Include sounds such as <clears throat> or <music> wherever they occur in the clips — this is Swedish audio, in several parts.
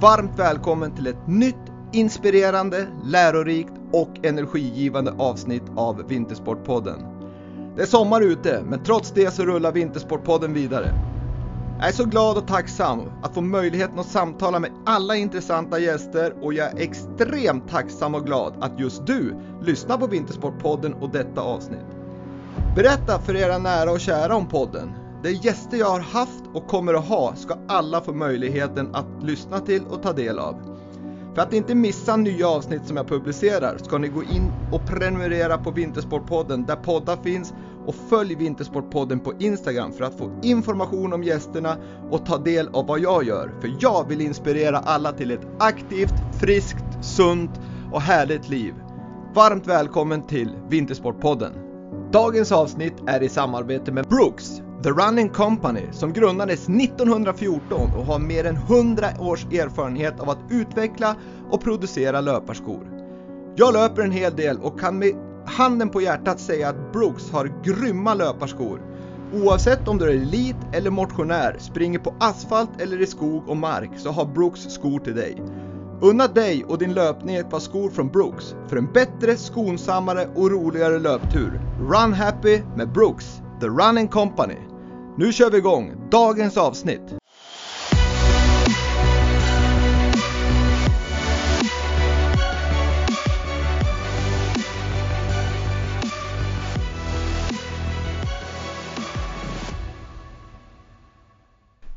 varmt välkommen till ett nytt inspirerande, lärorikt och energigivande avsnitt av Vintersportpodden. Det är sommar ute, men trots det så rullar Vintersportpodden vidare. Jag är så glad och tacksam att få möjligheten att samtala med alla intressanta gäster och jag är extremt tacksam och glad att just du lyssnar på Vintersportpodden och detta avsnitt. Berätta för era nära och kära om podden. De gäster jag har haft och kommer att ha ska alla få möjligheten att lyssna till och ta del av. För att inte missa nya avsnitt som jag publicerar ska ni gå in och prenumerera på Vintersportpodden där poddar finns och följ Vintersportpodden på Instagram för att få information om gästerna och ta del av vad jag gör. För jag vill inspirera alla till ett aktivt, friskt, sunt och härligt liv. Varmt välkommen till Vintersportpodden. Dagens avsnitt är i samarbete med Brooks, The Running Company, som grundades 1914 och har mer än 100 års erfarenhet av att utveckla och producera löparskor. Jag löper en hel del och kan med handen på hjärtat säga att Brooks har grymma löparskor. Oavsett om du är elit eller motionär, springer på asfalt eller i skog och mark så har Brooks skor till dig. Unna dig och din löpning ett par skor från Brooks för en bättre, skonsammare och roligare löptur. Run happy med Brooks, The Running Company. Nu kör vi igång dagens avsnitt.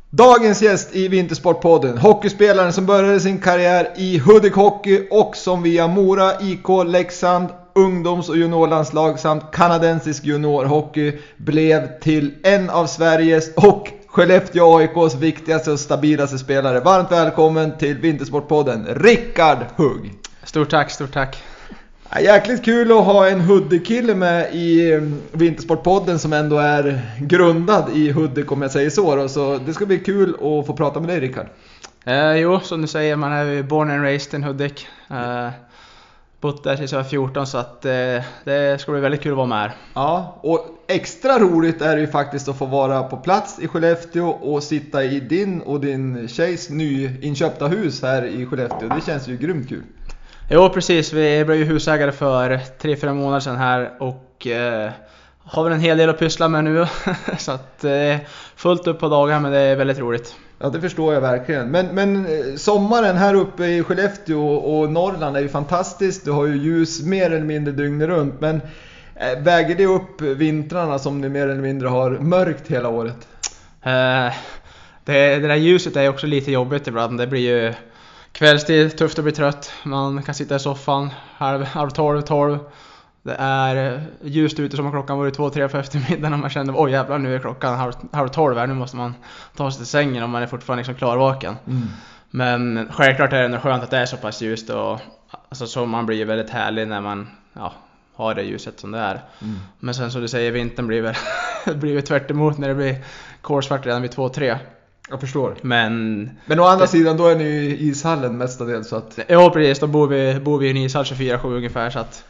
Dagens gäst i Vintersportpodden, hockeyspelaren som började sin karriär i Hudik Hockey och som via Mora, IK, Leksand, ungdoms och juniorlandslag samt kanadensisk juniorhockey blev till en av Sveriges och Skellefteå AIKs viktigaste och stabilaste spelare. Varmt välkommen till Vintersportpodden, Rickard Hugg! Stort tack, stort tack! Jäkligt kul att ha en Hudik-kille med i Vintersportpodden som ändå är grundad i Hudik om jag säger så. Då. Så det ska bli kul att få prata med dig Rickard. Eh, jo, som du säger, man är ju born and raised in Hudik. Eh, bott där tills jag var 14 så att eh, det ska bli väldigt kul att vara med här. Ja, och extra roligt är det ju faktiskt att få vara på plats i Skellefteå och sitta i din och din tjejs nyinköpta hus här i Skellefteå. Det känns ju grymt kul. Jo precis, vi blev ju husägare för 3-4 månader sedan här och eh, har väl en hel del att pyssla med nu. <laughs> så att eh, fullt upp på dagar men det är väldigt roligt. Ja det förstår jag verkligen. Men, men eh, sommaren här uppe i Skellefteå och Norrland är ju fantastisk. Du har ju ljus mer eller mindre dygnet runt. Men eh, väger det upp vintrarna som ni mer eller mindre har mörkt hela året? Eh, det, det där ljuset är ju också lite jobbigt ibland. Det blir ju kvällstid, tufft att bli trött. Man kan sitta i soffan halv, halv tolv, tolv. Det är ljust ute som om klockan vore två, tre på eftermiddagen och man känner oj jävlar nu är klockan halv, halv tolv här, nu måste man ta sig till sängen om man är fortfarande liksom klarvaken. Mm. Men självklart är det ändå skönt att det är så pass ljust och alltså, så man blir väldigt härlig när man ja, har det ljuset som det är. Mm. Men sen som du säger, vintern blir väl, <laughs> blir väl tvärt när det blir kolsvart redan vid två, tre. Jag förstår. Men... Men å andra det, sidan, då är ni ju i ishallen mestadels så att... Ja precis, då bor vi, bor vi i en ishall 24-7 ungefär så att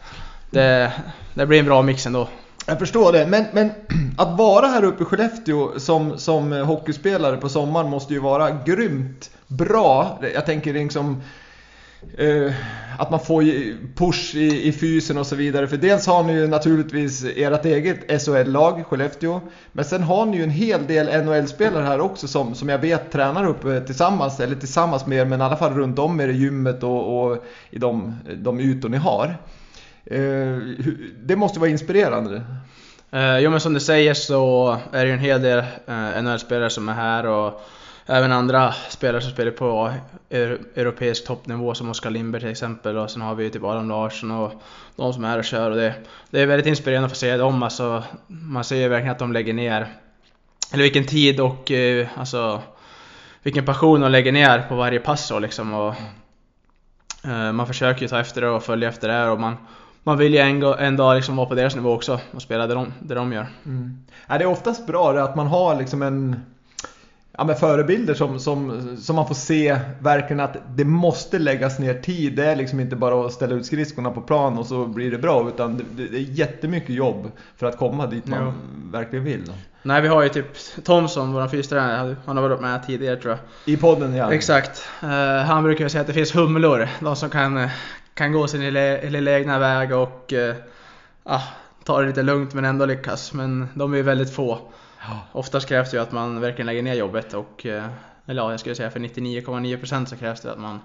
det, det blir en bra mix ändå. Jag förstår det, men, men <clears throat> att vara här uppe i Skellefteå som, som hockeyspelare på sommaren måste ju vara grymt bra. Jag tänker liksom eh, att man får push i, i fysen och så vidare. För dels har ni ju naturligtvis ert eget SHL-lag, Skellefteå. Men sen har ni ju en hel del NHL-spelare här också som, som jag vet tränar uppe tillsammans, eller tillsammans med er, men i alla fall runt om er i gymmet och, och i de, de ytor ni har. Eh, det måste vara inspirerande. Eh, jo men som du säger så är det ju en hel del eh, NHL-spelare som är här och även andra spelare som spelar på europeisk toppnivå som Oskar Lindberg till exempel och sen har vi typ Adam Larsson och de som är här och kör och det, det är väldigt inspirerande att få se dem alltså. Man ser ju verkligen att de lägger ner, eller vilken tid och eh, alltså vilken passion de lägger ner på varje pass Och, liksom och eh, man försöker ju ta efter det och följa efter det och man man vill ju en, en dag liksom vara på deras nivå också och spela det de, det de gör. Mm. Ja, det är oftast bra att man har liksom en ja, men förebilder som, som, som man får se verkligen att det måste läggas ner tid. Det är liksom inte bara att ställa ut skridskorna på plan och så blir det bra. Utan det, det är jättemycket jobb för att komma dit man Jo. verkligen vill. Nej, vi har ju typ Thomson, vår fystränare, han har varit med tidigare tror jag. I podden ja. Exakt. Eh, han brukar säga att det finns humlor, de som kan, eh, kan gå sin lilla, lilla egna väg och uh, ta det lite lugnt men ändå lyckas. Men de är ju väldigt få. Ja. Oftast krävs det ju att man verkligen lägger ner jobbet och, eh, eller ja, jag skulle säga för 99,9% så krävs det att man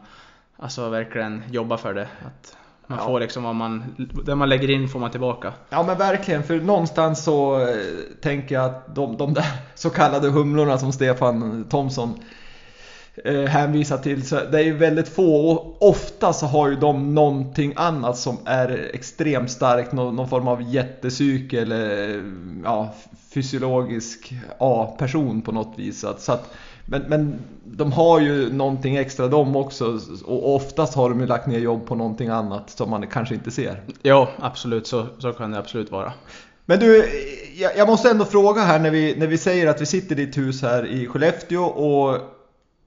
alltså verkligen jobbar för det. Att man Ja. får liksom vad man, det man lägger in får man tillbaka. Ja men verkligen, för någonstans så eh, tänker jag att de, de där så kallade humlorna som Stefan Thomsson eh, hänvisar till, så det är ju väldigt få och ofta så har ju de någonting annat som är extremt starkt, någon, någon form av jättepsyke eller ja, fysiologisk A-person på något vis. Så att, så att, men, men de har ju någonting extra de också och oftast har de ju lagt ner jobb på någonting annat som man kanske inte ser. Ja, absolut, så, så kan det absolut vara. Men du, jag, jag måste ändå fråga här när vi, när vi säger att vi sitter i ditt hus här i Skellefteå och,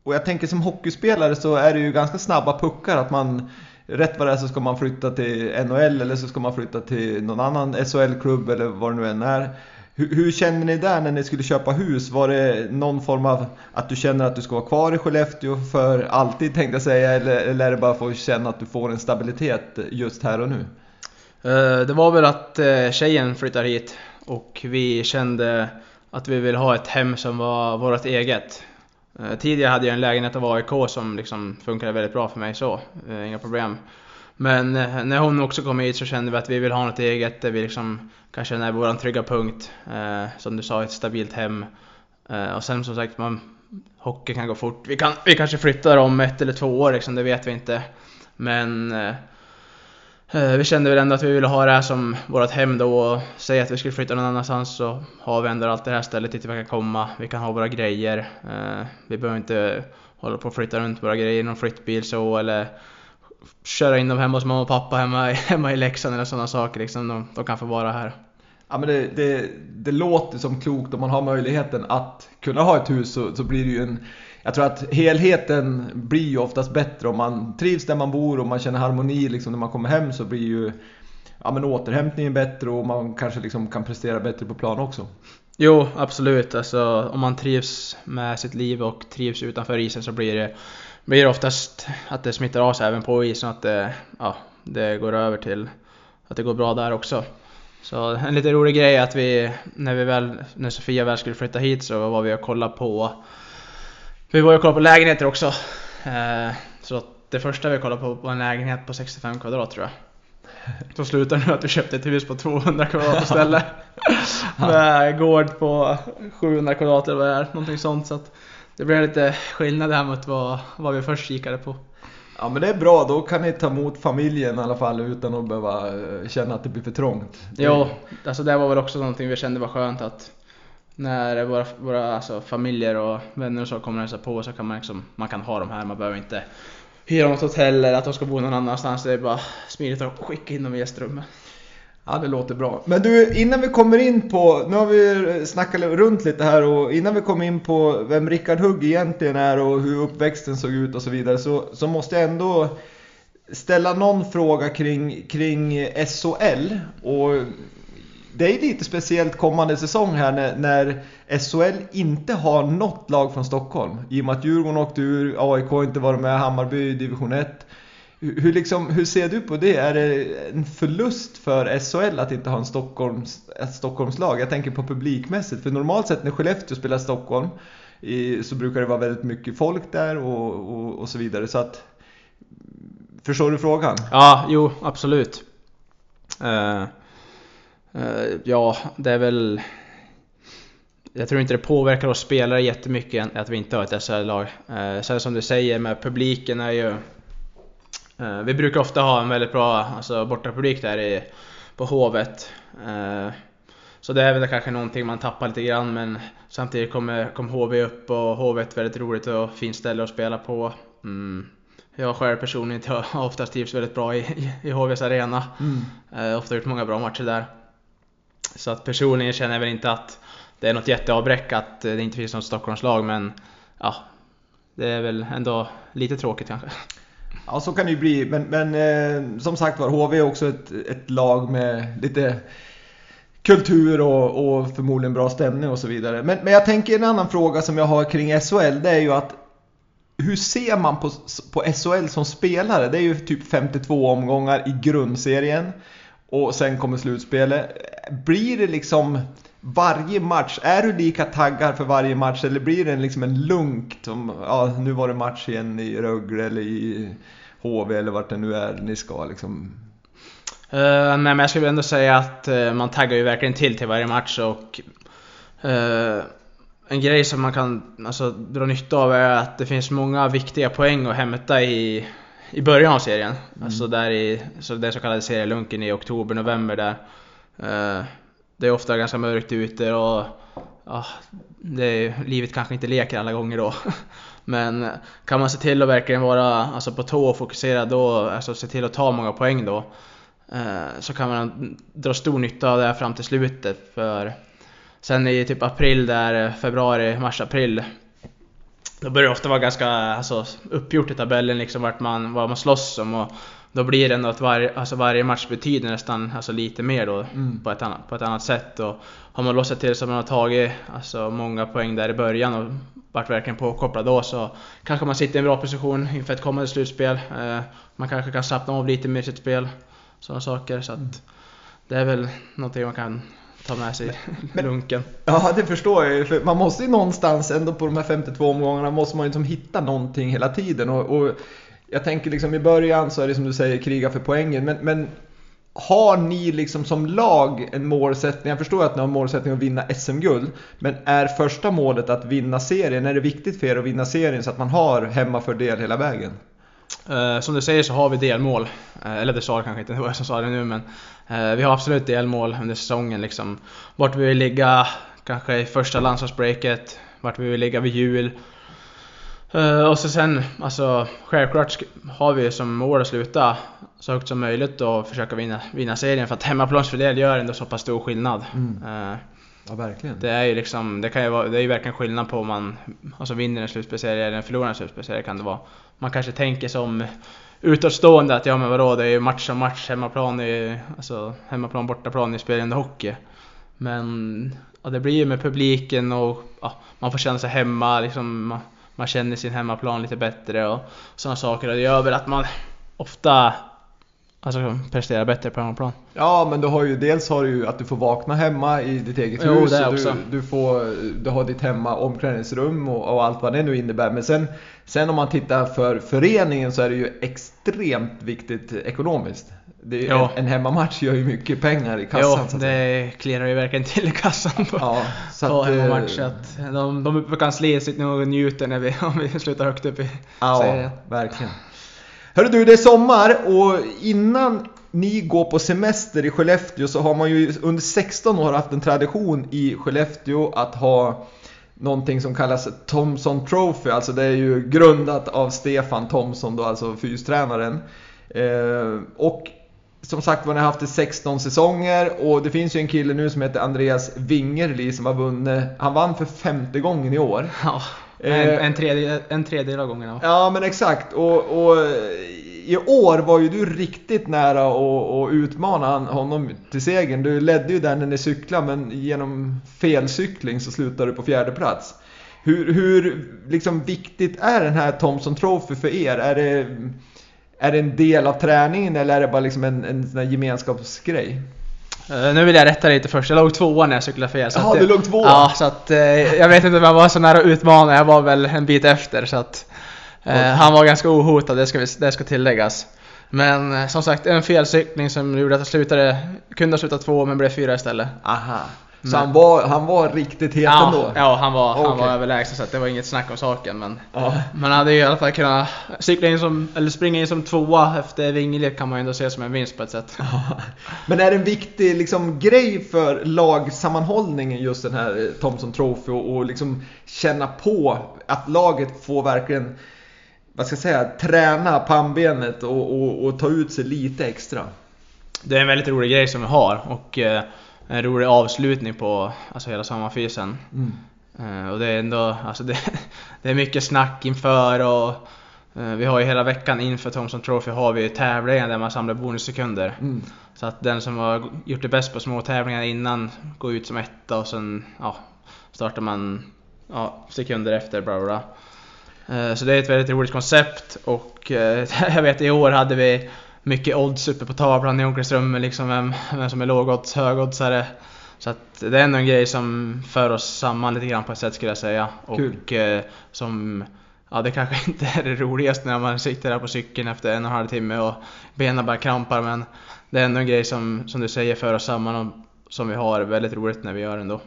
och jag tänker som hockeyspelare så är det ju ganska snabba puckar att man Rätt vad det är så ska man flytta till NHL eller så ska man flytta till någon annan SHL-klubb eller vad det nu än är. Hur, hur känner ni där när ni skulle köpa hus? Var det någon form av att du känner att du ska vara kvar i Skellefteå för alltid tänkte jag säga eller, eller är det bara för att känna att du får en stabilitet just här och nu? Eh, det var väl att eh, tjejen flyttar hit och vi kände att vi vill ha ett hem som var vårt eget. Eh, tidigare hade jag en lägenhet av AIK som liksom funkade väldigt bra för mig så, eh, inga problem. Men eh, när hon också kom hit så kände vi att vi vill ha något eget där vi liksom kan känna är vår trygga punkt. Som du sa, ett stabilt hem. Och sen som sagt, man, hockey kan gå fort. Vi, kan, vi kanske flyttar om ett eller två år liksom, det vet vi inte. Men Eh, Eh, vi kände väl ändå att vi ville ha det här som vårt hem då och säga att vi skulle flytta någon annanstans så har vi ändå allt det här stället dit vi kan komma. Vi kan ha våra grejer. Eh, vi behöver inte hålla på och flytta runt våra grejer i någon flyttbil så eller köra in dem hemma hos mamma och pappa hemma, i- <laughs> hemma i Leksand eller sådana saker liksom. De, de kan få vara här. Ja men det, det, det låter som klokt om man har möjligheten att kunna ha ett hus så, så blir det ju en jag tror att helheten blir ju oftast bättre om man trivs där man bor och man känner harmoni liksom när man kommer hem så blir ju Ja men återhämtningen bättre och man kanske liksom kan prestera bättre på plan också. Jo, absolut. Alltså, om man trivs med sitt liv och trivs utanför isen så blir det, blir det oftast att det smittar av sig även på isen. Att det, ja, det går över till att det går bra där också. Så en lite rolig grej är att vi, när, vi väl, när Sofia väl skulle flytta hit så var vi och kollade på vi var ju och kollade på lägenheter också. Eh, så det första vi kollade på var en lägenhet på 65 kvadrat tror jag. Så slutade nu att vi köpte ett hus på 200 kvadrat <laughs> istället. Med gård på 700 kvadrat eller vad det är, någonting sånt. Så det blev lite skillnad här mot vad, vad vi först kikade på. Ja men det är bra, då kan ni ta emot familjen i alla fall utan att behöva eh, känna att det blir för trångt. Det- Jo, alltså det var väl också någonting vi kände var skönt att när våra, våra alltså, familjer och vänner och så kommer och hälsar på så kan man liksom, man kan ha dem här, man behöver inte hyra något hotell eller att de ska bo någon annanstans. Det är bara smidigt att skicka in dem i gästrummet. Ja, det låter bra. Men du, innan vi kommer in på, nu har vi snackat runt lite här och innan vi kommer in på vem Rickard Hugg egentligen är och hur uppväxten såg ut och så vidare så, så måste jag ändå ställa någon fråga kring, kring SHL. Och det är lite speciellt kommande säsong här när, när SHL inte har något lag från Stockholm. I och med att Djurgården åkte ur, AIK har inte varit med, Hammarby i division 1. Hur, hur liksom, hur ser du på det? Är det en förlust för SHL att inte ha en Stockholms, ett Stockholmslag? Jag tänker på publikmässigt, för normalt sett när Skellefteå spelar Stockholm i, så brukar det vara väldigt mycket folk där och, och, och så vidare. Så att, förstår du frågan? Ja, jo, absolut. Uh ja, det är väl... Jag tror inte det påverkar oss spelare jättemycket att vi inte har ett SHL-lag. Uh, sen som du säger med publiken är ju... eh, vi brukar ofta ha en väldigt bra alltså, bortapublik där i, på Hovet. Eh, så det är väl kanske någonting man tappar lite grann men samtidigt kommer, kommer HV upp och HV är ett väldigt roligt och fint ställe att spela på. Mm. Jag själv personligen <laughs> har oftast trivs väldigt bra i, i, i HVs arena. Mm. Eh, ofta gjort många bra matcher där. Så att personligen känner jag väl inte att det är något jätteavbräck att eh, det inte finns något Stockholmslag men ja, det är väl ändå lite tråkigt kanske. Ja, så kan det ju bli. Men, men eh, som sagt var, HV är också ett, ett lag med lite kultur och, och, förmodligen bra stämning och så vidare. Men, men jag tänker en annan fråga som jag har kring SHL, det är ju att hur ser man på, på SHL som spelare? Det är ju typ 52 omgångar i grundserien och sen kommer slutspelet. Blir det liksom varje match, är du lika taggad för varje match eller blir det liksom en lunk som, ja nu var det match igen i Rögle eller i HV eller vart det nu är ni ska liksom? Uh, nej men jag skulle ändå säga att uh, man taggar ju verkligen till till varje match och uh, en grej som man kan alltså, dra nytta av är att det finns många viktiga poäng att hämta i, i början av serien. Mm. Alltså där i så den så kallade serielunken i oktober, november där. Uh, det är ofta ganska mörkt ute och ja, det är, livet kanske inte leker alla gånger då. <laughs> Men kan man se till att verkligen vara alltså, på tå och fokusera då, alltså se till att ta många poäng då, uh, så kan man dra stor nytta av det fram till slutet. För Sen i typ april där, februari, mars, april då börjar det ofta vara ganska alltså, uppgjort i tabellen liksom vart man, vad man slåss om och då blir det ändå att varje, alltså varje match betyder nästan alltså, lite mer då mm. på, ett annat, på ett annat sätt och har man låtsat till så att man har tagit alltså, många poäng där i början och varit verkligen påkopplad då så kanske man sitter i en bra position inför ett kommande slutspel. Eh, man kanske kan slappna av lite med sitt spel. Sådana saker så att mm. det är väl någonting man kan ta med sig men, lunken. Ja, det förstår jag ju. Man måste ju någonstans ändå på de här 52 omgångarna måste man ju liksom hitta någonting hela tiden. Och, och, jag tänker liksom i början så är det som du säger kriga för poängen. Men, men har ni liksom som lag en målsättning? Jag förstår att ni har en målsättning att vinna SM-guld. Men är första målet att vinna serien? Är det viktigt för er att vinna serien så att man har hemmafördel hela vägen? Uh, som du säger så har vi delmål. Uh, eller det sa jag kanske inte, <laughs> det var jag som sa det nu men vi har absolut delmål under säsongen liksom. Vart vi vill ligga kanske i första landslagsbreaket, vart vi vill ligga vid jul. och så sen, alltså självklart har vi som mål att sluta så högt som möjligt och försöka vinna, vinna serien för att hemmaplansfördel gör ändå så pass stor skillnad. Mm. Ja, verkligen. Det är ju liksom, det kan ju vara, det är ju verkligen skillnad på om man alltså vinner en slutspelserie eller förlorar en slutspelserie kan det vara. Man kanske tänker som utomstående att ja men vadå, det är ju match som match, hemmaplan är alltså hemmaplan, bortaplan i spelande hockey. Men ja, det blir ju med publiken och ja, man får känna sig hemma, liksom, man, man känner sin hemmaplan lite bättre och sådana saker. Och det gör väl att man ofta Alltså prestera bättre på hemmaplan. Ja, men du har ju dels har du ju att du får vakna hemma i ditt eget jo, hus. Det också. Du, du, får, du har ditt hemma omklädningsrum och, och, allt vad det nu innebär. Men sen, sen om man tittar för föreningen så är det ju extremt viktigt ekonomiskt. Det är, en, en hemmamatch gör ju mycket pengar i kassan. Jo, det klirrar ju verkligen till i kassan på, ja, så på att, hemmamatch. Att de, de på kansliet sitter nog och njuter när vi, <laughs> om vi slutar högt upp i ja, serien. verkligen. Hörru du, det är sommar och innan ni går på semester i Skellefteå så har man ju under 16 år haft en tradition i Skellefteå att ha någonting som kallas Thomson Trophy. Alltså det är ju grundat av Stefan Thomson då, alltså fystränaren. Eh, och som sagt var, ni har haft det 16 säsonger och det finns ju en kille nu som heter Andreas Wingerli som har vunnit, han vann för femte gången i år. Ja. En, eh, en, tredje, en tredjedel av gångerna. Ja men exakt. Och, och, i år var ju du riktigt nära att utmana honom till segern. Du ledde ju där när ni cyklade men genom felcykling så slutade du på fjärde plats. Hur, hur liksom viktigt är den här Thomson Trophy för er? Är det, är det en del av träningen eller är det bara liksom en, en gemenskapsgrej? Uh, nu vill jag rätta lite först, jag låg tvåa när jag cyklade fel. Jaha, du låg tvåa? Ja, så att uh, jag vet inte om jag var så nära att utmana, jag var väl en bit efter så att uh, okay. Han var ganska ohotad, det ska, vi, det ska tilläggas. Men som sagt, en felcykling som gjorde att jag slutade, kunde ha slutat två men blev fyra istället. Aha. Så han var, han var riktigt het ja, ändå? Ja, han var, okay. han var överlägsen så det var inget snack om saken. Men ja. man hade ju i alla fall kunnat cykla in som, eller springa in som tvåa efter Wingeled kan man ju ändå se som en vinst på ett sätt. Ja. Men är det en viktig liksom, grej för lagsammanhållningen just den här eh, Thomson Trophy och, och liksom känna på att laget får verkligen vad ska jag säga, träna pannbenet och, och, och ta ut sig lite extra? Det är en väldigt rolig grej som vi har och eh, en rolig avslutning på alltså hela sommarfysen. Mm. Eh, och det är ändå, alltså det, <laughs> det är mycket snack inför och eh, vi har ju hela veckan inför Thomson Trophy har vi tävlingar där man samlar bonussekunder. Mm. Så att den som har gjort det bäst på små tävlingar innan går ut som etta och sen ja, startar man ja, sekunder efter bla bla. Eh, Så det är ett väldigt roligt koncept och <laughs> jag vet i år hade vi mycket odds uppe på tavlan i omklädningsrummet liksom vem, vem som är lågodds, högoddsare. Så att det är ändå en grej som för oss samman lite grann på ett sätt skulle jag säga. Kul. Och eh, som, ja det kanske <laughs> inte är det roligaste när man sitter där på cykeln efter en och en halv timme och benen bara krampar men det är ändå en grej som, som du säger för oss samman och som vi har väldigt roligt när vi gör ändå.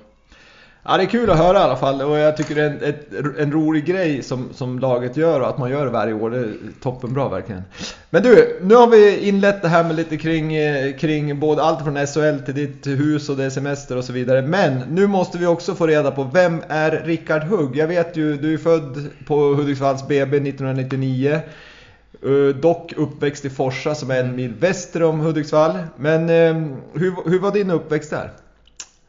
Ja det är kul att höra i alla fall och jag tycker det är en, ett, en rolig grej som, som laget gör och att man gör det varje år. Det är toppenbra verkligen. Men du, nu har vi inlett det här med lite kring, eh, kring både allt från SHL till ditt hus och det är semester och så vidare. Men nu måste vi också få reda på vem är Rickard Hugg? Jag vet ju, du är född på Hudiksvalls BB 1999. Eh, dock uppväxt i Forsa som är en mil väster om Hudiksvall. Men eh, hur, hur var din uppväxt där?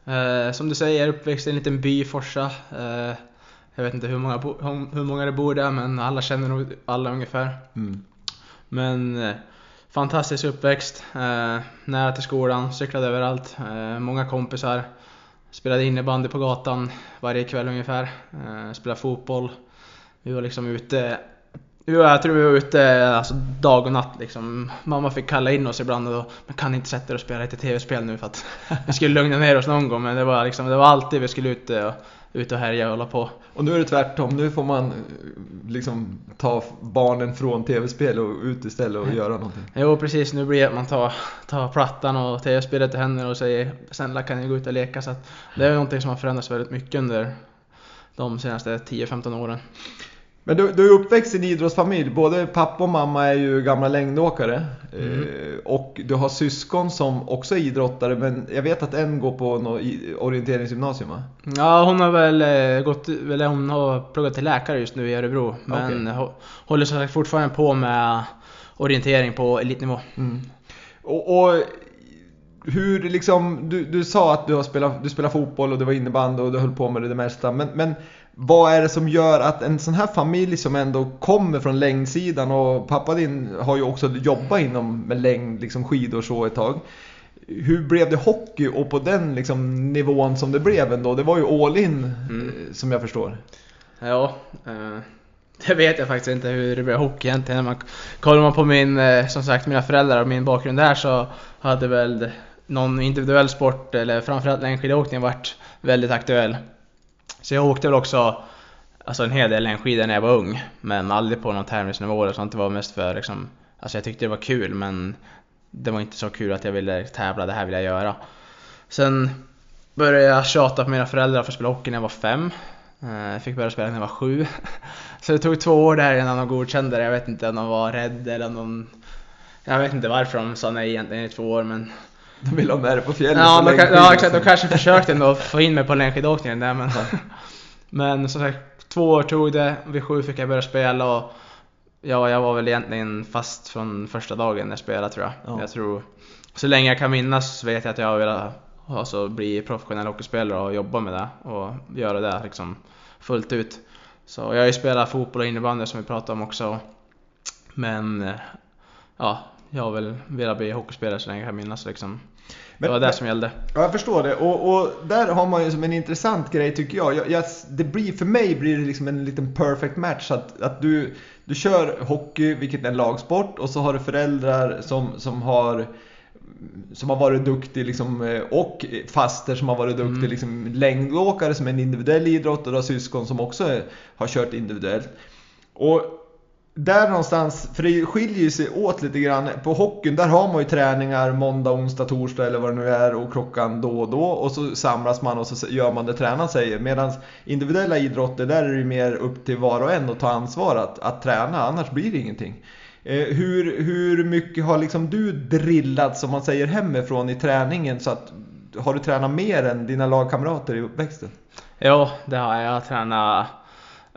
Eh, som du säger, uppväxt i en liten by i Forsa. Eh, jag vet inte hur många, bo- hur hur många det bor där men alla känner nog alla ungefär. Mm. Men eh, fantastisk uppväxt. Eh, nära till skolan, cyklade överallt. Eh, många kompisar. Spelade innebandy på gatan varje kväll ungefär. Eh, spelade fotboll. Vi var liksom ute vi var- jag tror vi var ute alltså, dag och natt liksom. Mamma fick kalla in oss ibland och då, men kan inte sätta er och spela lite tv-spel nu för att <laughs> vi skulle lugna ner oss någon gång. Men det var liksom, det var alltid vi skulle ut och, ut och härja och hålla på. Och nu är det tvärtom, nu får man eh, liksom ta barnen från tv-spel och ut istället och göra någonting. Jo precis, nu blir det att man tar, tar plattan och tv-spelet i händerna och säger snälla kan ni gå ut och leka. Så det är någonting som har förändrats väldigt mycket under de senaste 10-15 åren. Men du, du är uppväxt i en idrottsfamilj, både pappa och mamma är ju gamla längdåkare. Mm. Eh, och du har syskon som också är idrottare, men jag vet att en går på något orienteringsgymnasium va? Ja, hon har väl eh, gått, eller hon har pluggat till läkare just nu i Örebro. Men hå- håller som sagt fortfarande på med orientering på elitnivå. Mm. Och, och hur liksom, du, du sa att du, har spelat, du spelar fotboll och det var innebandy och du höll på med det, det mesta. Men, men vad är det som gör att en sån här familj som ändå kommer från längdsidan och pappa din har ju också jobbat inom med längd, liksom skidor så ett tag. Hur blev det hockey och på den liksom, nivån som det blev ändå? Det var ju all in Mm. eh, som jag förstår. Ja, eh, det vet jag faktiskt inte hur det blev hockey egentligen. Man, kollar man på min, eh, som sagt, mina föräldrar och min bakgrund där så hade väl någon individuell sport, eller framförallt längdskidåkning, varit väldigt aktuell. Så jag åkte väl också alltså en hel del längdskidor när jag var ung, men aldrig på någon tävlingsnivå eller sånt. Det var mest för liksom, alltså jag tyckte det var kul, men det var inte så kul att jag ville tävla, det här vill jag göra. Sen började jag tjata på mina föräldrar för att spela hockey när jag var fem. Eh, jag fick börja spela när jag var sju. <laughs> Så det tog två år där innan de godkände det. Jag vet inte om de var rädda eller om de... Jag vet inte varför de sa nej egentligen i två år men... De vill ha med det på fjället. Ja, de, ja exakt, de kanske försökte ändå få in mig på längdskidåkningen där men... <laughs> Men som sagt, två år tog det. Vid sju fick jag börja spela och... Ja, jag var väl egentligen fast från första dagen jag spelade tror jag. Ja. Jag tror... Så länge jag kan minnas vet jag att jag har velat alltså, bli professionell hockeyspelare och jobba med det och göra det liksom fullt ut. Så jag har ju spelat fotboll och innebandy som vi pratade om också. Men eh, ja, jag har väl velat bli hockeyspelare så länge jag kan minnas liksom. Men- det var det som gällde. Ja, jag förstår det. Och, och där har man ju som en intressant grej tycker jag. jag, jag det blir, för mig blir det liksom en liten perfect match. Att, att du, du kör hockey, vilket är en lagsport, och så har du föräldrar som, som har som har varit duktig liksom, eh, och faster som har varit duktig Mm. liksom, längdåkare som är en individuell idrott och du har syskon som också har kört individuellt. Och där någonstans, för det skiljer ju sig åt lite grann. På hockeyn, där har man ju träningar måndag, onsdag, torsdag eller vad det nu är och klockan då och då. Och så samlas man och så gör man det tränaren säger. Medan individuella idrotter, där är det ju mer upp till var och en att ta ansvar att, att träna, annars blir det ingenting. Eh, hur, hur mycket har liksom du drillat, som man säger, hemifrån i träningen? Så att, har du tränat mer än dina lagkamrater i uppväxten? Ja, det har jag. Jag har tränat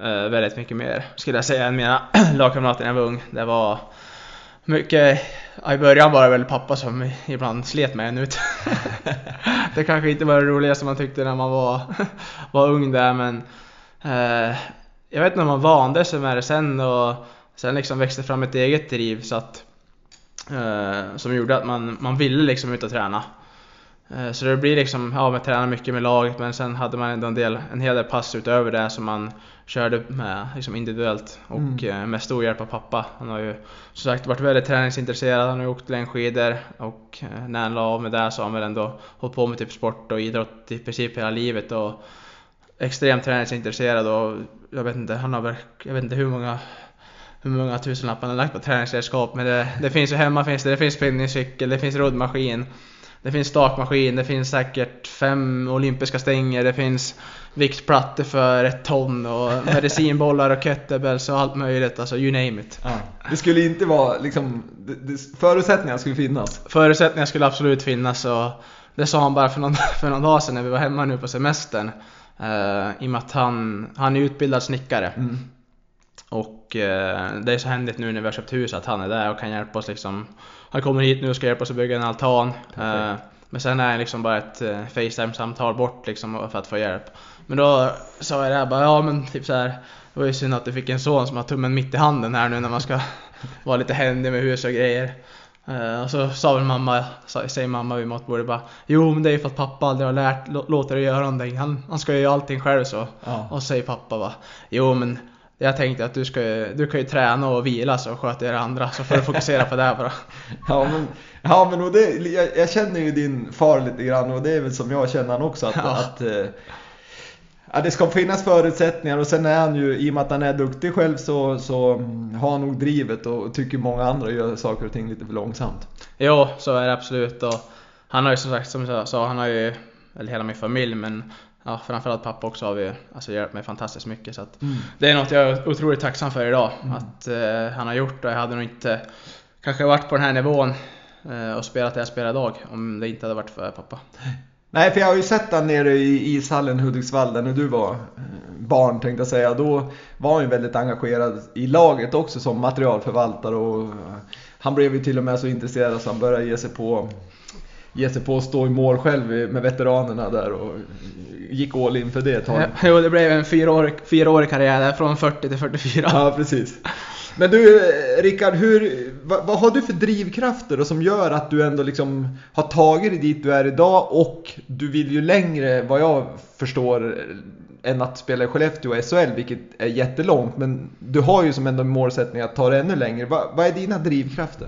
Eh, väldigt mycket mer skulle jag säga än mina <clears throat> lagkamrater när jag var ung. Det var mycket, i början var det väl pappa som ibland slet med en ut. <laughs> det kanske inte var det roligaste man tyckte när man var, <laughs> var ung där men eh, jag vet inte om man vande sig med det sen och sen liksom växte fram ett eget driv så att eh, som gjorde att man, man ville liksom ut och träna. Eh, så det blir liksom, ja man tränar mycket med laget men sen hade man ändå en, del, en hel del pass utöver det som man körde med liksom individuellt och mm. Eh, med stor hjälp av pappa. Han har ju som sagt varit väldigt träningsintresserad, han har ju åkt längdskidor och eh, när han la av med det så har han väl ändå hållit på med typ sport och idrott i princip hela livet och extremt träningsintresserad och jag vet inte, han har väl, jag vet inte hur många hur många tusenlappar han har lagt på träningsredskap men det, det finns ju hemma finns det, det finns spinningcykel, det finns roddmaskin det finns stakmaskin, det finns säkert fem olympiska stänger, det finns viktplattor för ett ton och medicinbollar och kettlebells och allt möjligt, alltså you name it. Ja. Det skulle inte vara liksom, förutsättningar skulle finnas? Förutsättningar skulle absolut finnas och det sa han bara för någon, <laughs> för någon dag sedan när vi var hemma nu på semestern. Uh, I och med att han, han är utbildad snickare. Mm. Och uh, det är så händigt nu när vi har köpt hus att han är där och kan hjälpa oss liksom han kommer hit nu och ska hjälpa oss att bygga en altan. Uh, men sen är det liksom bara ett uh, Facetime-samtal bort liksom för att få hjälp. Men då sa jag det här bara, ja men typ så här. Det var ju synd att du fick en son som har tummen mitt i handen här nu när man ska <laughs> vara lite händig med hus och grejer. Uh, och så sa väl mamma, säger mamma vid matbordet bara Jo men det är ju för att pappa aldrig har lärt, låter dig göra någonting. Han, han ska ju göra allting själv så. Ja. Och så säger pappa bara Jo men jag tänkte att du, ska ju, du kan ju träna och vila så sköter det andra så får du fokusera på det bara. <laughs> ja men, ja, men och det, jag, jag, känner ju din far lite grann och det är väl som jag känner han också att, ja. att eh, Ja, det ska finnas förutsättningar och sen är han ju, i och med att han är duktig själv så, så har han nog drivet och tycker många andra gör saker och ting lite för långsamt. Jo, så är det absolut och han har ju som sagt, som jag sa, han har ju, eller hela min familj, men ja, framförallt pappa också har vi, alltså, hjälpt mig fantastiskt mycket. Så mm. Det är något jag är otroligt tacksam för idag, mm. att eh, han har gjort och jag hade nog inte kanske varit på den här nivån eh, och spelat det jag spelar idag om det inte hade varit för pappa. Nej, för jag har ju sett han nere i ishallen Hudiksvall där när du var eh, barn tänkte jag säga. Då var han ju väldigt engagerad i laget också som materialförvaltare och eh, han blev ju till och med så intresserad så han började ge sig på ge sig på att stå i mål själv med veteranerna där och gick all in för det ett tag. Jo, det blev en fyraårig, fyraårig karriär där från 40 till 44. Ja, precis. Men du Rickard, hur, vad, vad, har du för drivkrafter då som gör att du ändå liksom har tagit dig dit du är idag och du vill ju längre, vad jag förstår, än att spela i Skellefteå och SHL, vilket är jättelångt. Men du har ju som ändå målsättning att ta det ännu längre. vad, vad är dina drivkrafter?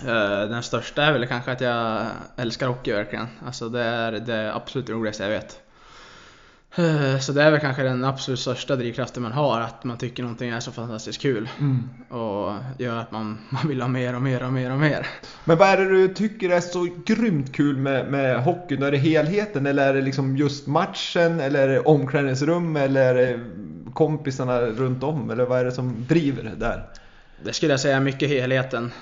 Eh, den största är väl kanske att jag älskar hockey verkligen. Alltså det är det absolut roligaste jag vet. Eh, så det är väl kanske den absolut största drivkraften man har, att man tycker någonting är så fantastiskt kul. Mm. Och gör att man, <laughs> man vill ha mer och mer och mer och mer. Men vad är det du tycker är så grymt kul med, med hockeyn? Är det helheten eller är det liksom just matchen eller är det omklädningsrum eller är det kompisarna runt om? Eller vad är det som driver det där? Det skulle jag säga mycket helheten.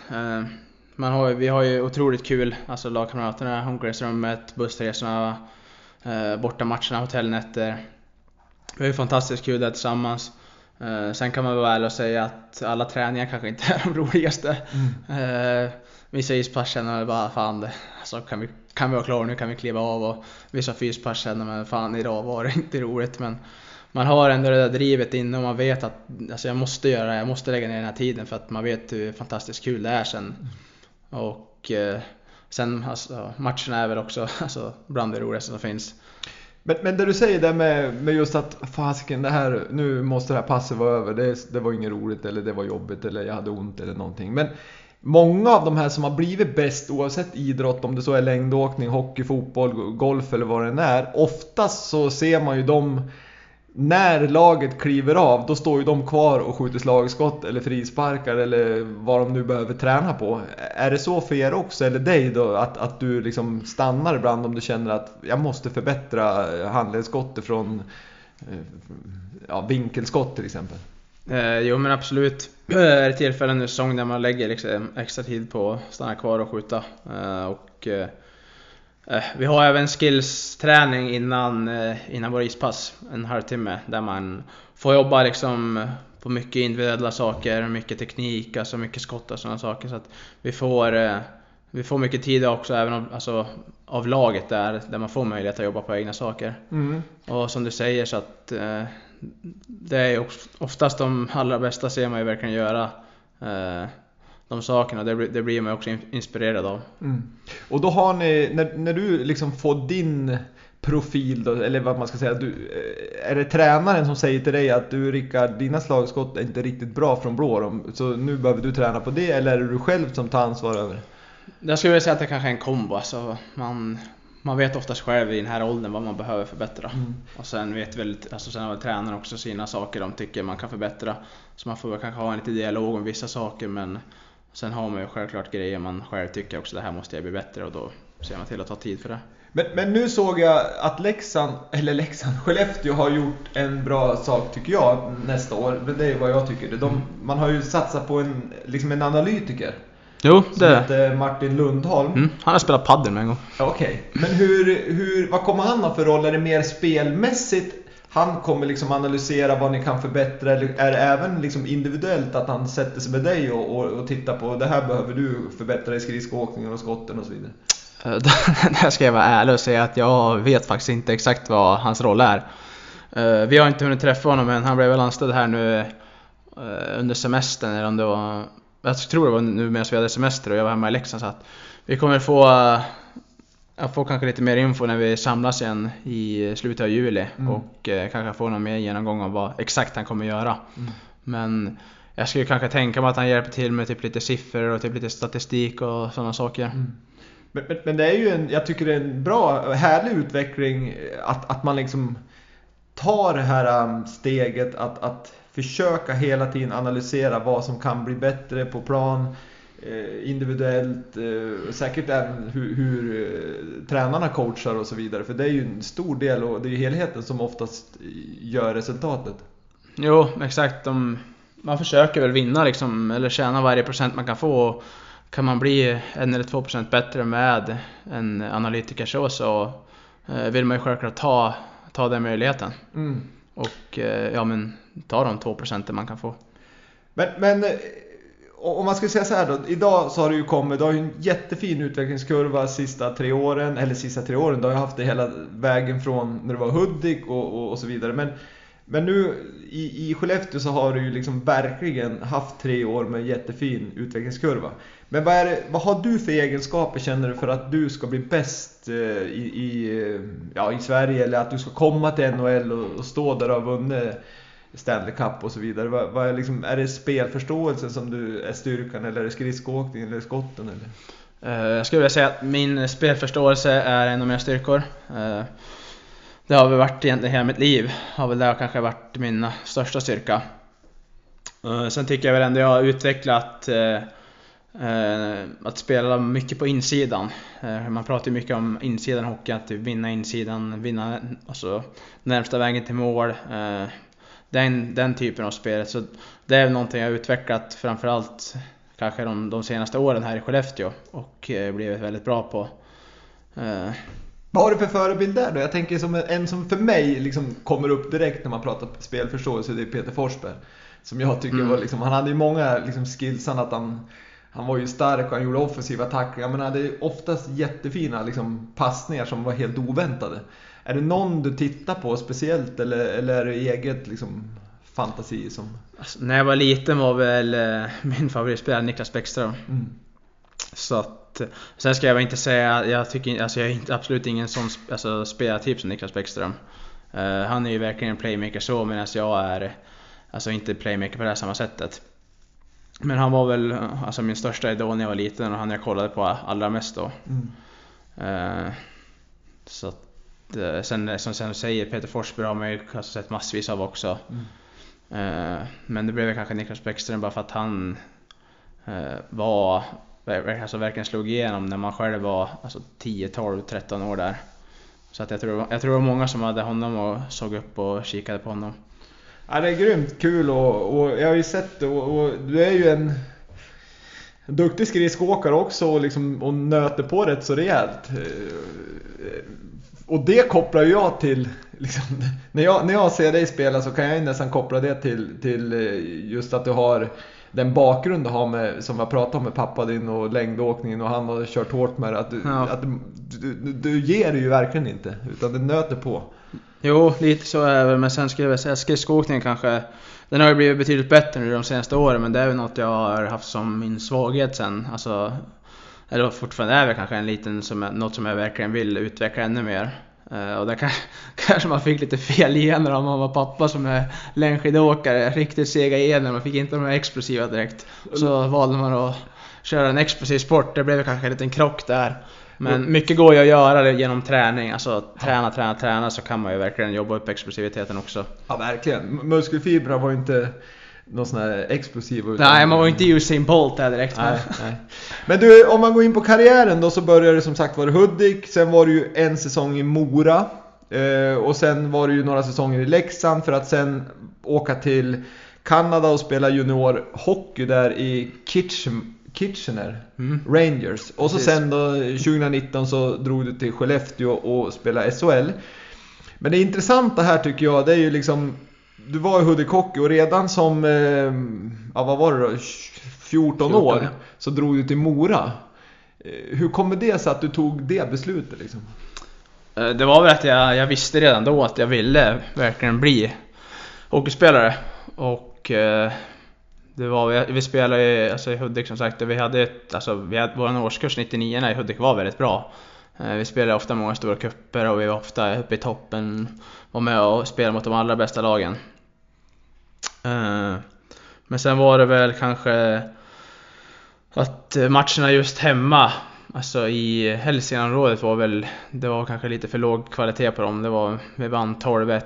Man har, vi har ju otroligt kul, alltså lagkamraterna, omklädningsrummet, bussresorna, eh, bortamatcherna, hotellnätter. Vi har ju fantastiskt kul där tillsammans. Eh, sen kan man vara ärlig och säga att alla träningar kanske inte är <laughs> de roligaste. Mm. Eh, vissa ispass känner man bara fan det, alltså, kan, vi, kan vi vara klara nu kan vi kliva av och vissa fyspass känner man fan idag var det <laughs> inte roligt men man har ändå det där drivet inne och man vet att alltså, jag måste göra det, jag måste lägga ner den här tiden för att man vet hur fantastiskt kul det är sen. Och eh, sen alltså, matcherna är väl också <laughs> alltså, bland det roligaste som finns. Men, men det du säger där med, med just att fasiken, det här, nu måste det här passet vara över. Det, det var inget roligt eller det var jobbigt eller jag hade ont eller någonting. Men många av de här som har blivit bäst oavsett idrott, om det så är längdåkning, hockey, fotboll, golf eller vad det än är. Oftast så ser man ju dem när laget kliver av, då står ju de kvar och skjuter slagskott eller frisparkar eller vad de nu behöver träna på. Är det så för er också, eller dig då, att, att du liksom stannar ibland om du känner att jag måste förbättra handledsskottet från eh, ja, vinkelskott till exempel? Eh, jo men absolut. <clears throat> Det är tillfällen under säsongen där man lägger liksom extra tid på att stanna kvar och skjuta. Eh, och, Eh, vi har även skills-träning innan, eh, innan våra ispass, en halvtimme, där man får jobba liksom på mycket individuella saker, mycket teknik, alltså mycket skott och sådana saker. Så att vi får, eh, vi får mycket tid också även av, alltså, av laget där, där man får möjlighet att jobba på egna saker. Mm. Och som du säger så att eh, det är oftast de allra bästa ser man ju verkligen göra eh, de sakerna. Det, det blir man också inspirerad av. Mm. Och då har ni, när, när du liksom får din profil då, eller vad man ska säga. Du, eh, är det tränaren som säger till dig att du Rickard, dina slagskott är inte riktigt bra från blå, så nu behöver du träna på det, eller är det du själv som tar ansvar över det? Jag skulle vilja säga att det kanske är en kombo. Alltså man, man vet oftast själv i den här åldern vad man behöver förbättra. Mm. Och sen vet väl, alltså sen har väl tränaren också sina saker de tycker man kan förbättra. Så man får väl kanske ha en liten dialog om vissa saker men sen har man ju självklart grejer man själv tycker också det här måste jag bli bättre och då ser man till att ta tid för det. Men, men nu såg jag att Leksand, eller Leksand, <laughs> Skellefteå har gjort en bra sak tycker jag nästa år. Men det är vad jag tycker. De, man har ju satsat på en, liksom en analytiker. Jo, det Som heter Martin Lundholm. Mm, han har spelat padel med en gång. Okej, okay. men hur, hur, vad kommer han ha för roll? Är det mer spelmässigt? Han kommer liksom analysera vad ni kan förbättra eller är det även liksom individuellt att han sätter sig med dig och, och, och tittar på det här behöver du förbättra i skridskoåkningen och skotten och så vidare? Eh, <laughs> Där ska jag vara ärlig och säga att jag vet faktiskt inte exakt vad hans roll är. Eh, vi har inte hunnit träffa honom men han blev väl anställd här nu eh, under semestern eller om det var jag tror det var nu medan vi hade semester och jag var hemma i Leksand så att vi kommer få jag får kanske lite mer info när vi samlas igen i slutet av juli mm. och kanske få någon mer genomgång av vad exakt han kommer göra. Mm. Men jag skulle kanske tänka mig att han hjälper till med typ lite siffror och typ lite statistik och sådana saker. Mm. Men, men, men, det är ju en, jag tycker det är en bra, härlig utveckling att, att man liksom tar det här um, steget att, att försöka hela tiden analysera vad som kan bli bättre på plan, eh, individuellt, eh, säkert även hur, hur eh, tränarna coachar och så vidare. För det är ju en stor del och det är ju helheten som oftast gör resultatet. Jo, exakt. De, man försöker väl vinna liksom, eller tjäna varje procent man kan få kan man bli en eller två procent bättre med en analytiker så, så eh, vill man ju självklart ta, ta den möjligheten. Mm. Och eh, ja men ta de två procenten man kan få. Men, men eh, om man skulle säga så här då. Idag så har det ju kommit, du har ju en jättefin utvecklingskurva sista tre åren, eller sista tre åren. Du har ju haft det hela vägen från när du var Hudik och, och, och så vidare. Men men nu i, i Skellefteå så har du ju liksom verkligen haft tre år med jättefin utvecklingskurva. Men vad, är det, vad har du för egenskaper känner du för att du ska bli bäst eh, i, i, eh, ja, i Sverige eller att du ska komma till NHL och, och stå där och ha vunnit Stanley Cup och så vidare. Vad, vad är, liksom, är det spelförståelse som du är styrkan eller är det skridskoåkning eller skotten? Eller? Eh, jag skulle vilja säga att min spelförståelse är en av mina styrkor. Eh, det har väl varit egentligen hela mitt liv. Har väl det kanske varit min största styrka. Eh, sen tycker jag väl ändå jag har utvecklat att spela mycket på insidan. man pratar ju mycket om insidan hockey, att typ vinna insidan, vinna alltså, närmsta vägen till mål den, den typen av spel. Så det är någonting jag har utvecklat framförallt kanske de, de senaste åren här i Skellefteå och blivit väldigt bra på. Vad har du för förebild där då? Jag tänker som en som för mig liksom kommer upp direkt när man pratar spelförståelse, det är Peter Forsberg. Som jag tycker mm. var liksom, han hade ju många liksom skillsan att han han var ju stark och han gjorde offensiva tacklingar men han hade oftast jättefina liksom, passningar som var helt oväntade. Är det någon du tittar på speciellt eller, eller är det eget liksom, fantasi? Som... Alltså, när jag var liten var väl eh, min favoritspelare Niklas Bäckström. Mm. Så att, sen ska jag inte säga, jag tycker alltså jag är absolut ingen sån alltså, spelartyp som Niklas Bäckström. Uh, han är ju verkligen en playmaker så medan jag är alltså inte playmaker på det här samma sättet. Men han var väl alltså, min största idol när jag var liten och han jag kollade på allra mest då. Mm. Uh, så att, sen som sen säger, Peter Forsberg har man ju alltså, sett massvis av också. Mm. Uh, men det blev kanske Niklas Bäckström bara för att han var alltså verkligen slog igenom när man själv var alltså 10, 12, 13 år där. Så att jag, tror, jag tror det var många som hade honom och såg upp och kikade på honom. Ja, det är grymt kul och, och jag har ju sett det och, och, du är ju en Duktig skridskoåkare också och, liksom, och nöter på rätt så rejält. Och det kopplar jag till, liksom, <laughs> när, jag, när jag ser dig spela så kan jag nästan koppla det till, till just att du har den bakgrund du har med, som jag pratade om med pappa din och längdåkningen och han har kört hårt med det. Att du, ja. att du, du, du ger det ju verkligen inte, utan det nöter på. Jo, lite så är det men sen skulle jag säga skridskoåkningen kanske den har ju blivit betydligt bättre nu de senaste åren men det är väl något jag har haft som min svaghet sen. Alltså, eller fortfarande är väl kanske en liten, som, något som jag verkligen vill utveckla ännu mer. Uh, och där kan, <laughs> kanske man fick lite fel gener av mamma och pappa som är längdskidåkare. Riktigt sega gener, man fick inte de här explosiva direkt. Så valde man att köra en explosiv sport, det blev kanske en liten krock där. Men mycket går ju att göra genom träning. Alltså träna, träna, träna så kan man ju verkligen jobba upp explosiviteten också. Ja, verkligen. Muskelfibrer var ju inte någon sån här explosiv. Utan... Nej, man var ju inte Usain Bolt där direkt. Nej, nej. Men du, om man går in på karriären då så började det som sagt var Hudik, sen var det ju en säsong i Mora. Eh, och sen var det ju några säsonger i Leksand för att sen åka till Kanada och spela juniorhockey där i Kitchen, Kitchener mm. Rangers. Och så sen då 2019 så drog du till Skellefteå och spelade SHL. Men det intressanta här tycker jag, det är ju liksom Du var i Hudik Hockey och redan som, eh, ja vad var det då, 14 år så drog du till Mora. Eh, hur kommer det sig att du tog det beslutet liksom? Eh, det var väl att jag, jag visste redan då att jag ville verkligen bli hockeyspelare. Och det var, vi spelade i, alltså i Hudik som sagt, vi hade ett, alltså vi hade, vår årskurs 99 i Hudik var väldigt bra. Eh, vi spelade ofta många stora kupper och vi var ofta uppe i toppen, var med och spelade mot de allra bästa lagen. Eh, men sen var det väl kanske att matcherna just hemma, alltså i Hälsingeområdet var väl, det var kanske lite för låg kvalitet på dem. Det var, vi vann 12-1,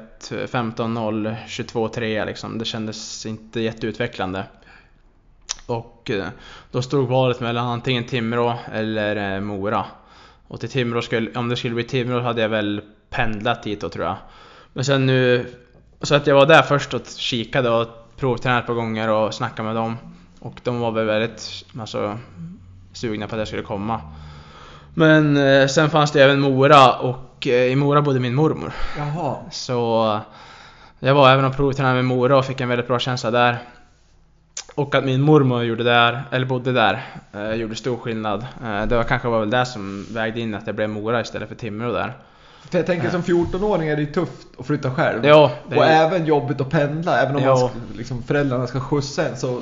15-0, 22-3 liksom. Det kändes inte jätteutvecklande. Och eh, då stod valet mellan antingen Timrå eller eh, Mora. Och till Timrå skulle, om det skulle bli Timrå hade jag väl pendlat dit då tror jag. Men sen nu, så att jag var där först och kikade och provtränade ett par gånger och snackade med dem. Och de var väl väldigt alltså, sugna på att jag skulle komma. Men eh, sen fanns det även Mora och eh, i Mora bodde min mormor. Jaha. Så jag var även och provtränade med Mora och fick en väldigt bra känsla där. Och att min mormor gjorde där, eller bodde där, eh, gjorde stor skillnad. Eh, det var kanske var väl det som vägde in att jag blev Mora istället för Timrå där. För jag tänker som 14-åring är det tufft att flytta själv. Ja, och är... även jobbigt att pendla, även om ja. man, liksom, föräldrarna ska skjutsa en så...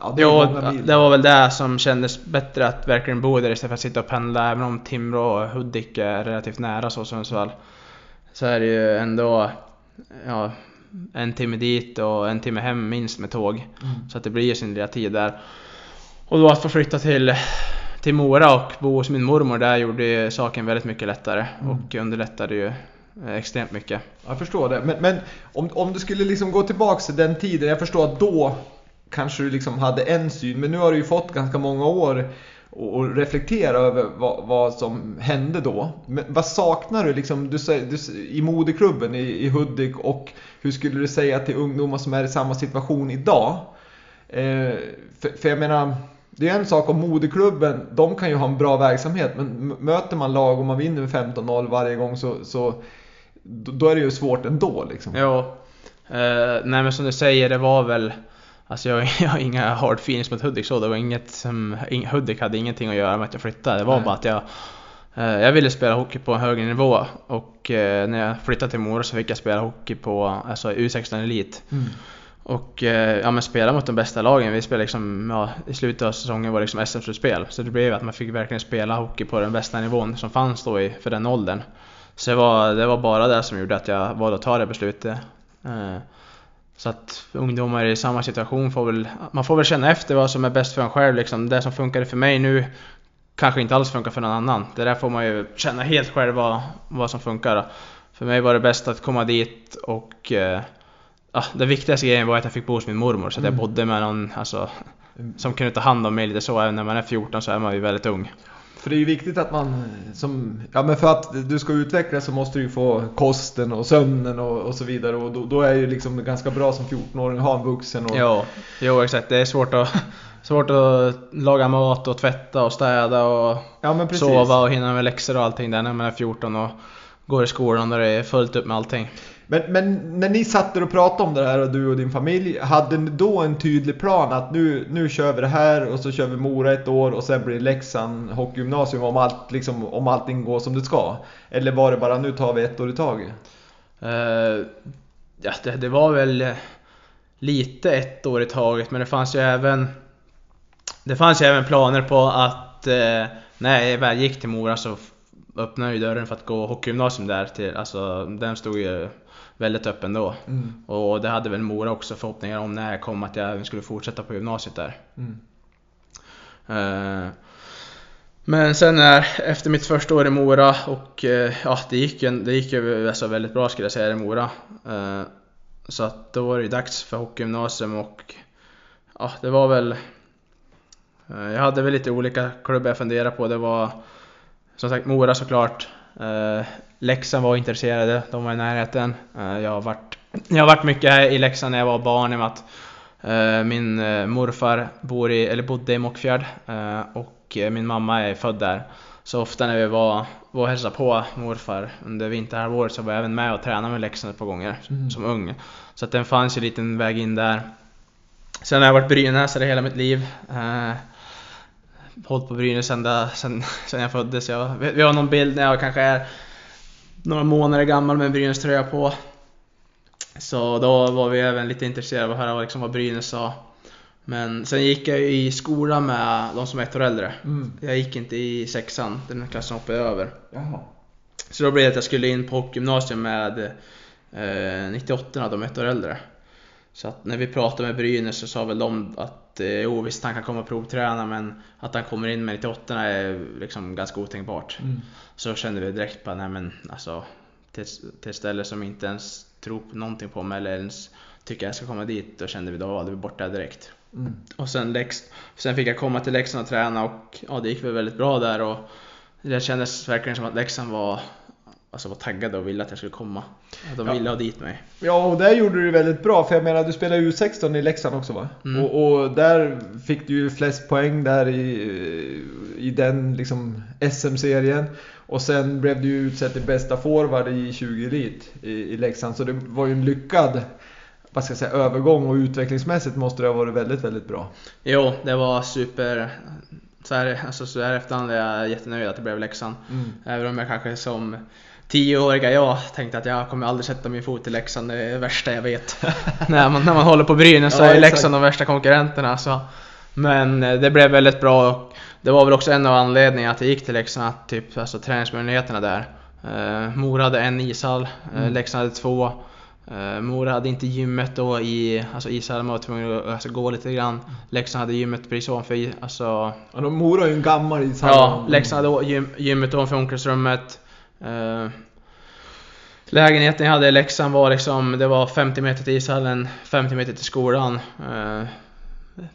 Ja, det, ja, det var väl det som kändes bättre att verkligen bo där istället för att sitta och pendla. Även om Timrå och Hudik är relativt nära så Sundsvall. Så är det ju ändå... Ja, en timme dit och en timme hem minst med tåg. Mm. Så att det blir sin lilla tid där. Och då att få flytta till, till Mora och bo hos min mormor där gjorde ju saken väldigt mycket lättare mm. och underlättade ju extremt mycket. Jag förstår det. Men, men, om, om du skulle liksom gå tillbaks till den tiden, jag förstår att då kanske du liksom hade en syn, men nu har du ju fått ganska många år och reflektera över vad, vad, som hände då. Men vad saknar du, liksom, du, du i moderklubben i, i Hudik och hur skulle du säga till ungdomar som är i samma situation idag? Eh, för, för, jag menar, det är en sak om moderklubben, de kan ju ha en bra verksamhet men möter man lag och man vinner med 15-0 varje gång så, så då är det ju svårt ändå liksom. Jo. Eh, nej men som du säger, det var väl Alltså jag, <laughs> jag har inga hard feelings mot Hudik så, det var inget som, Hudik hade ingenting att göra med att jag flyttade. Det var Nej. bara att jag eh, jag ville spela hockey på en högre nivå och eh, när jag flyttade till Mora så fick jag spela hockey på alltså U16 Elit. Mm. Och eh, ja, men spela mot de bästa lagen. Vi spelade liksom, ja, I slutet av säsongen var det liksom SM-slutspel. Så det blev att man fick verkligen spela hockey på den bästa nivån som fanns då i, för den åldern. Så det var, det var bara det som gjorde att jag valde att ta det beslutet. Så att ungdomar i samma situation får väl, man får väl känna efter vad som är bäst för en själv liksom. Det som funkade för mig nu kanske inte alls funkar för någon annan. Det där får man ju känna helt själv vad, vad som funkar. För mig var det bäst att komma dit och eh, det viktigaste grejen var att jag fick bo hos min mormor så att jag mm. bodde med någon alltså, som kunde ta hand om mig lite så. Även när man är 14 så är man ju väldigt ung. För det är ju viktigt att man, som, ja men för att du ska utvecklas så måste du ju få kosten och sömnen och, och så vidare och då, då är ju liksom ganska bra som 14-åring att ha en vuxen och... Jo, jo exakt. Det är svårt att <laughs> svårt att laga mat och tvätta och städa och Ja sova och hinna med läxor och allting där när man är 14 och går i skolan och det är fullt upp med allting. Men, men när ni satt där och pratade om det här och du och din familj, hade ni då en tydlig plan att nu, nu kör vi det här och så kör vi Mora ett år och sen blir det Leksand hockeygymnasium om, allt, liksom, om allting går som det ska? Eller var det bara nu tar vi ett år i taget? Uh, ja, det, det var väl eh, lite ett år i taget men det fanns ju även Det fanns ju även planer på att uh, när jag väl gick till Mora så öppnade ju dörren för att gå hockeygymnasium där till, alltså den stod ju väldigt öppen då. Mm. Och det hade väl Mora också förhoppningar om när jag kom att jag även skulle fortsätta på gymnasiet där. Mm. Eh, Men sen när, efter mitt första år i Mora och eh, ja, det gick ju, det gick ju alltså väldigt bra skulle jag säga i Mora. Eh, Så att då var det ju dags för hockeygymnasium och ja, det var väl Jag hade väl lite olika klubbar jag funderade på. Det var som sagt Mora såklart. Leksand var intresserade, de var i närheten. Eh, Jag har varit, jag har varit mycket här i Leksand när jag var barn i och med att Eh, Min eh, morfar bor i, eller bodde i Mockfjärd och min mamma är född där. Så ofta när vi var, var och hälsade på morfar under vinterhalvåret så var jag även med och tränade med Leksand ett par gånger Mm. som ung. Så att den fanns ju en liten väg in där. Sen har jag varit brynäsare hela mitt liv. Eh, hållit på Brynäs ända sen, sen jag föddes. Jag, vi har någon bild när jag kanske är några månader gammal med en Brynäs-tröja på. Så då var vi även lite intresserade av att höra liksom, vad Brynäs sa. Men sen gick jag i skolan med de som är ett år äldre. Mm. Jag gick inte i sexan, den klassen hoppade jag över. Jaha. Så då blev det att jag skulle in på hockeygymnasium med eh, 98 de ett år äldre. Så att när vi pratade med Brynäs så sa väl de att eh, jo visst han kan komma och provträna men att han kommer in med 98 är liksom ganska otänkbart. Mm. Så kände vi direkt bara nej men alltså till, till ett ställe som inte ens tror på någonting på mig eller ens tycker jag ska komma dit. Då kände vi då var vi borta direkt. Mm. Och sen, Lex, sen fick jag komma till Leksand och träna och ja, det gick väl väldigt bra där och det kändes verkligen som att Leksand var, alltså var taggade och ville att jag skulle komma. Att de Ja. ville ha dit mig. Ja, och där gjorde du det väldigt bra. För jag menar, du spelade U16 i Leksand också va? Mm. Och, och där fick du ju flest poäng där i, i den liksom SM-serien. Och sen blev du ju utsedd till bästa forward i 20 elit i, i Leksand. Så det var ju en lyckad vad ska jag säga, övergång och utvecklingsmässigt måste det ha varit väldigt, väldigt bra. Jo, det var super. Så här, alltså, så här efterhand är jag jättenöjd att det blev Leksand. Mm. Även om jag kanske som tioåriga jag tänkte att jag kommer aldrig sätta min fot i Leksand, det är det värsta jag vet. <laughs> när, man, när man håller på Brynäs så Ja, är. Leksand de värsta konkurrenterna. Så. Men eh, det blev väldigt bra och det var väl också en av anledningarna att jag gick till Leksand, att typ alltså, träningsmöjligheterna där. Eh, Mora hade en ishall, eh, Mm. Leksand hade två. Eh, Mora hade inte gymmet då i alltså ishallen, man var tvungen att alltså, gå lite grann. Leksand hade gymmet precis ovanför, alltså de Mora är ju en gammal ishall. Ja, Leksand hade gym, gymmet ovanför omklädningsrummet. Eh, lägenheten jag hade i Leksand var liksom, det var 50 meter till ishallen, 50 meter till skolan. eh,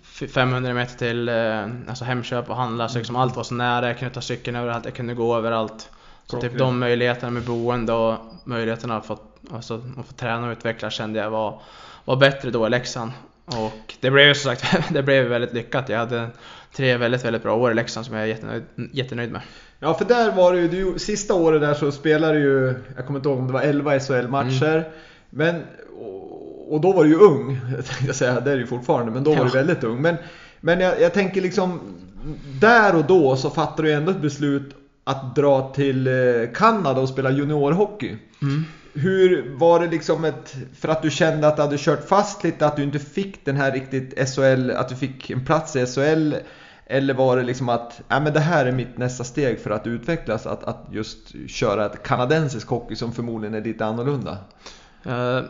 f- 500 meter till eh, alltså Hemköp och handla, så liksom allt var så nära. Jag kunde ta cykeln överallt, jag kunde gå överallt. Så typ de möjligheterna med boende och möjligheterna att få, alltså, att få träna och utveckla kände jag var, var bättre då i Leksand. Och det blev ju som sagt <laughs> det blev väldigt lyckat. Jag hade tre väldigt, väldigt bra år i Leksand som jag är jättenöjd, jättenöjd med. Ja, för där var det ju, du, sista året där så spelade du ju, jag kommer inte ihåg om det var 11 SHL-matcher. Mm. Men, och, och då var du ju ung, <laughs> tänkte jag säga, det är du ju fortfarande, men då var Ja. du väldigt ung. Men, men jag, jag tänker liksom, där och då så fattade du ändå ett beslut att dra till eh, Kanada och spela juniorhockey. Mm. Hur var det liksom ett, för att du kände att du hade kört fast lite, att du inte fick den här riktigt SHL, att du fick en plats i SHL? Eller var det liksom att, ja men det här är mitt nästa steg för att utvecklas, att, att just köra ett kanadensisk hockey som förmodligen är lite annorlunda? Uh,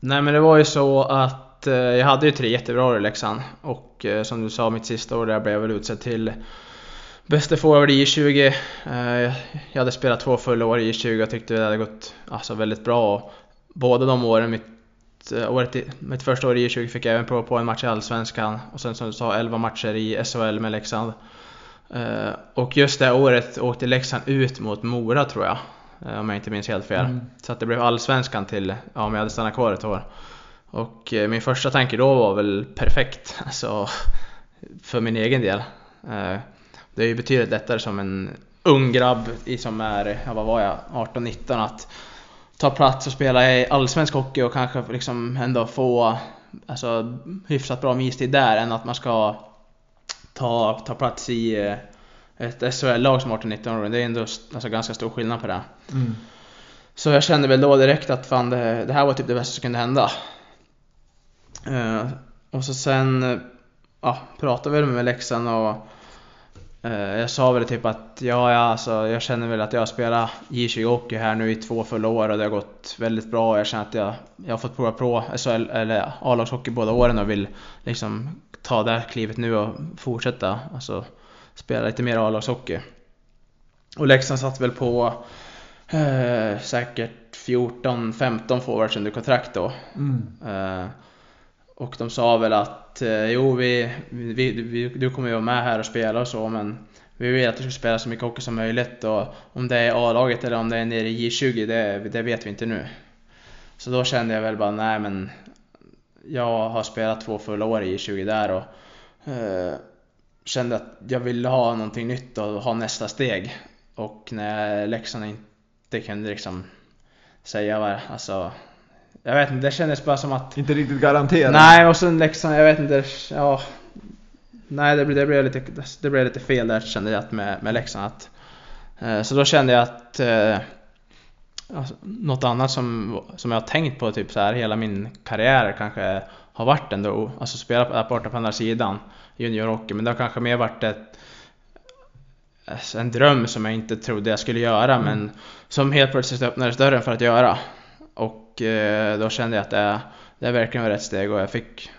nej men det var ju så att uh, jag hade ju tre jättebra år i Leksand och uh, som du sa mitt sista år där blev jag väl utsedd till bästa forward i J20. Jag hade spelat två fulla år i J20 och tyckte det hade gått alltså, väldigt bra. Och båda de åren, mitt, året i, mitt första år i J20 fick jag även prova på en match i Allsvenskan och sen som du sa 11 matcher i SHL med Leksand. Eh, och just det året åkte Leksand ut mot Mora tror jag. eh, Om jag inte minns helt fel. Mm. Så att det blev allsvenskan till, ja om jag hade stannat kvar ett år. Och eh, min första tanke då var väl perfekt. <laughs> Alltså, för min egen del. Eh, det är ju betydligt lättare som en ung grabb som är, ja, vad var jag, 18-19 att ta plats och spela i allsvensk hockey och kanske liksom ändå få alltså, hyfsat bra istid där än att man ska ta, ta plats i eh, ett SHL-lag som 18-19 år. Det är ändå alltså, ganska stor skillnad på det. Mm. Så jag kände väl då direkt att fan det, det här var typ det bästa som kunde hända. Uh, och så sen ja, pratade vi med Leksand och jag sa väl typ att ja, ja alltså, jag känner väl att jag har spelat J20 Hockey här nu i två fulla år och det har gått väldigt bra. Jag känner att jag, jag har fått prova på SHL eller A-lagshockey båda åren och vill liksom ta det klivet nu och fortsätta alltså, spela lite mer A-lagshockey. Och Leksand satt väl på eh, säkert 14-15 forwards under kontrakt då. Mm. Eh, och de sa väl att Eh, jo, vi, vi, vi, du kommer ju vara med här och spela och så, men vi vill att du ska spela så mycket hockey som möjligt och om det är A-laget eller om det är nere i J20, det, det vet vi inte nu. Så då kände jag väl bara, nej men jag har spelat två fulla år i J20 där och eh, kände att jag ville ha någonting nytt och ha nästa steg. Och när Leksand inte kunde liksom säga vad, alltså jag vet inte, det kändes bara som att... Inte riktigt garanterat? Nej, och sen Leksand, jag vet inte, ja... Nej, det det blev, lite, det blev lite fel där kände jag med, med Leksand. Att, eh, så då kände jag att eh, alltså, något annat som, som jag har tänkt på typ så här hela min karriär kanske har varit ändå, alltså spela på, borta på andra sidan juniorhockey, men det har kanske mer varit ett, en dröm som jag inte trodde jag skulle göra, mm. men som helt plötsligt öppnades dörren för att göra. Och eh, då kände jag att det, det verkligen var rätt steg och jag fick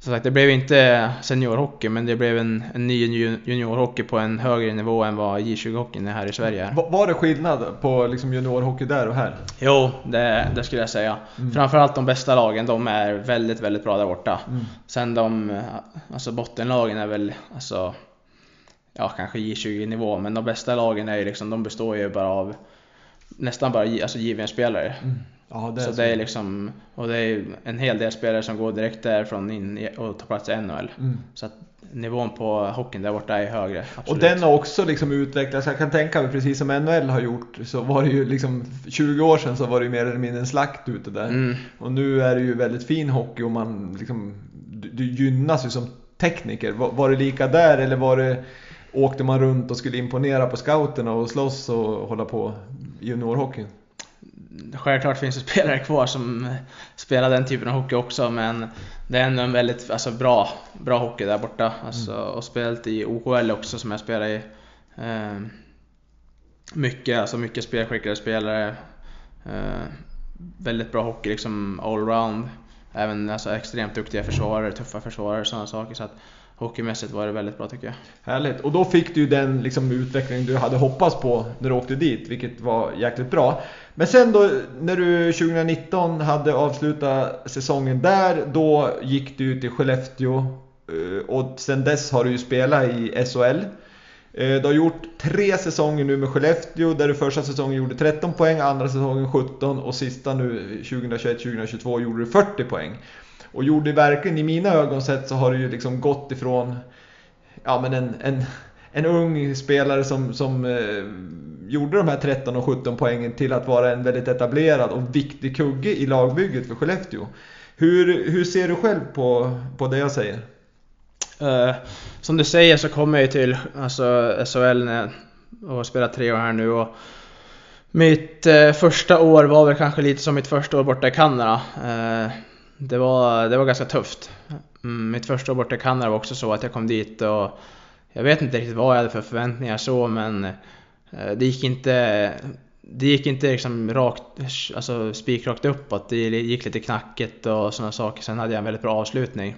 som sagt, det blev inte seniorhockey, men det blev en, en ny juniorhockey på en högre nivå än vad J20-hockeyn är här i Sverige. Var det skillnad på liksom juniorhockey där och här? Jo, det, det skulle jag säga. Mm. Framförallt de bästa lagen, de är väldigt, väldigt bra där borta. Mm. Sen de, alltså bottenlagen är väl, alltså, ja kanske J20-nivå, men de bästa lagen är ju liksom, de består ju bara av nästan bara alltså JVM-spelare. Mm. Ja, det så, så det är liksom, och det är en hel del spelare som går direkt därifrån in och tar plats i NHL. Mm. Så att nivån på hockeyn där borta är högre. Absolut. Och den har också liksom utvecklats. Jag kan tänka mig precis som NHL har gjort så var det ju liksom 20 år sedan så var det ju mer eller mindre en slakt ute där. Mm. Och nu är det ju väldigt fin hockey och man liksom, du gynnas ju som tekniker. Var, var det lika där eller var det åkte man runt och skulle imponera på scouterna och slåss och hålla på juniorhockeyn? Självklart finns det <laughs> spelare kvar som spelar den typen av hockey också men det är ändå en väldigt alltså, bra, bra hockey där borta. Alltså, mm. Och spelat i OHL också som jag spelar i. Eh, mycket, alltså mycket spelskickade spelare. Eh, väldigt bra hockey liksom allround. Även alltså, extremt duktiga försvarare, tuffa försvarare och sådana saker. Så att, hockeymässigt var det väldigt bra tycker jag. Härligt! Och då fick du ju den liksom, utveckling du hade hoppats på när du åkte dit, vilket var jäkligt bra. Men sen då när du 2019 hade avslutat säsongen där, då gick du till Skellefteå eh, och sen dess har du ju spelat i SHL. Eh, du har gjort tre säsonger nu med Skellefteå där du första säsongen gjorde 13 poäng, andra säsongen 17 och sista nu 2021-2022 gjorde du 40 poäng. Och gjorde verkligen, i mina ögon sett så har du ju liksom gått ifrån ja, men en, en, en ung spelare som, som eh, gjorde de här 13 och 17 poängen till att vara en väldigt etablerad och viktig kugge i lagbygget för Skellefteå. Hur, hur ser du själv på, på det jag säger? Uh, som du säger så kommer jag ju till alltså, SHL när jag har spelat tre år här nu och mitt uh, första år var väl kanske lite som mitt första år borta i Kanada. Uh, det var, det var ganska tufft. Mm, mitt första år borta i Kanada var också så att jag kom dit och jag vet inte riktigt vad jag hade för förväntningar så men det gick inte det gick inte liksom rakt, alltså spikrakt uppåt. Det gick lite knackigt och sådana saker. Sen hade jag en väldigt bra avslutning.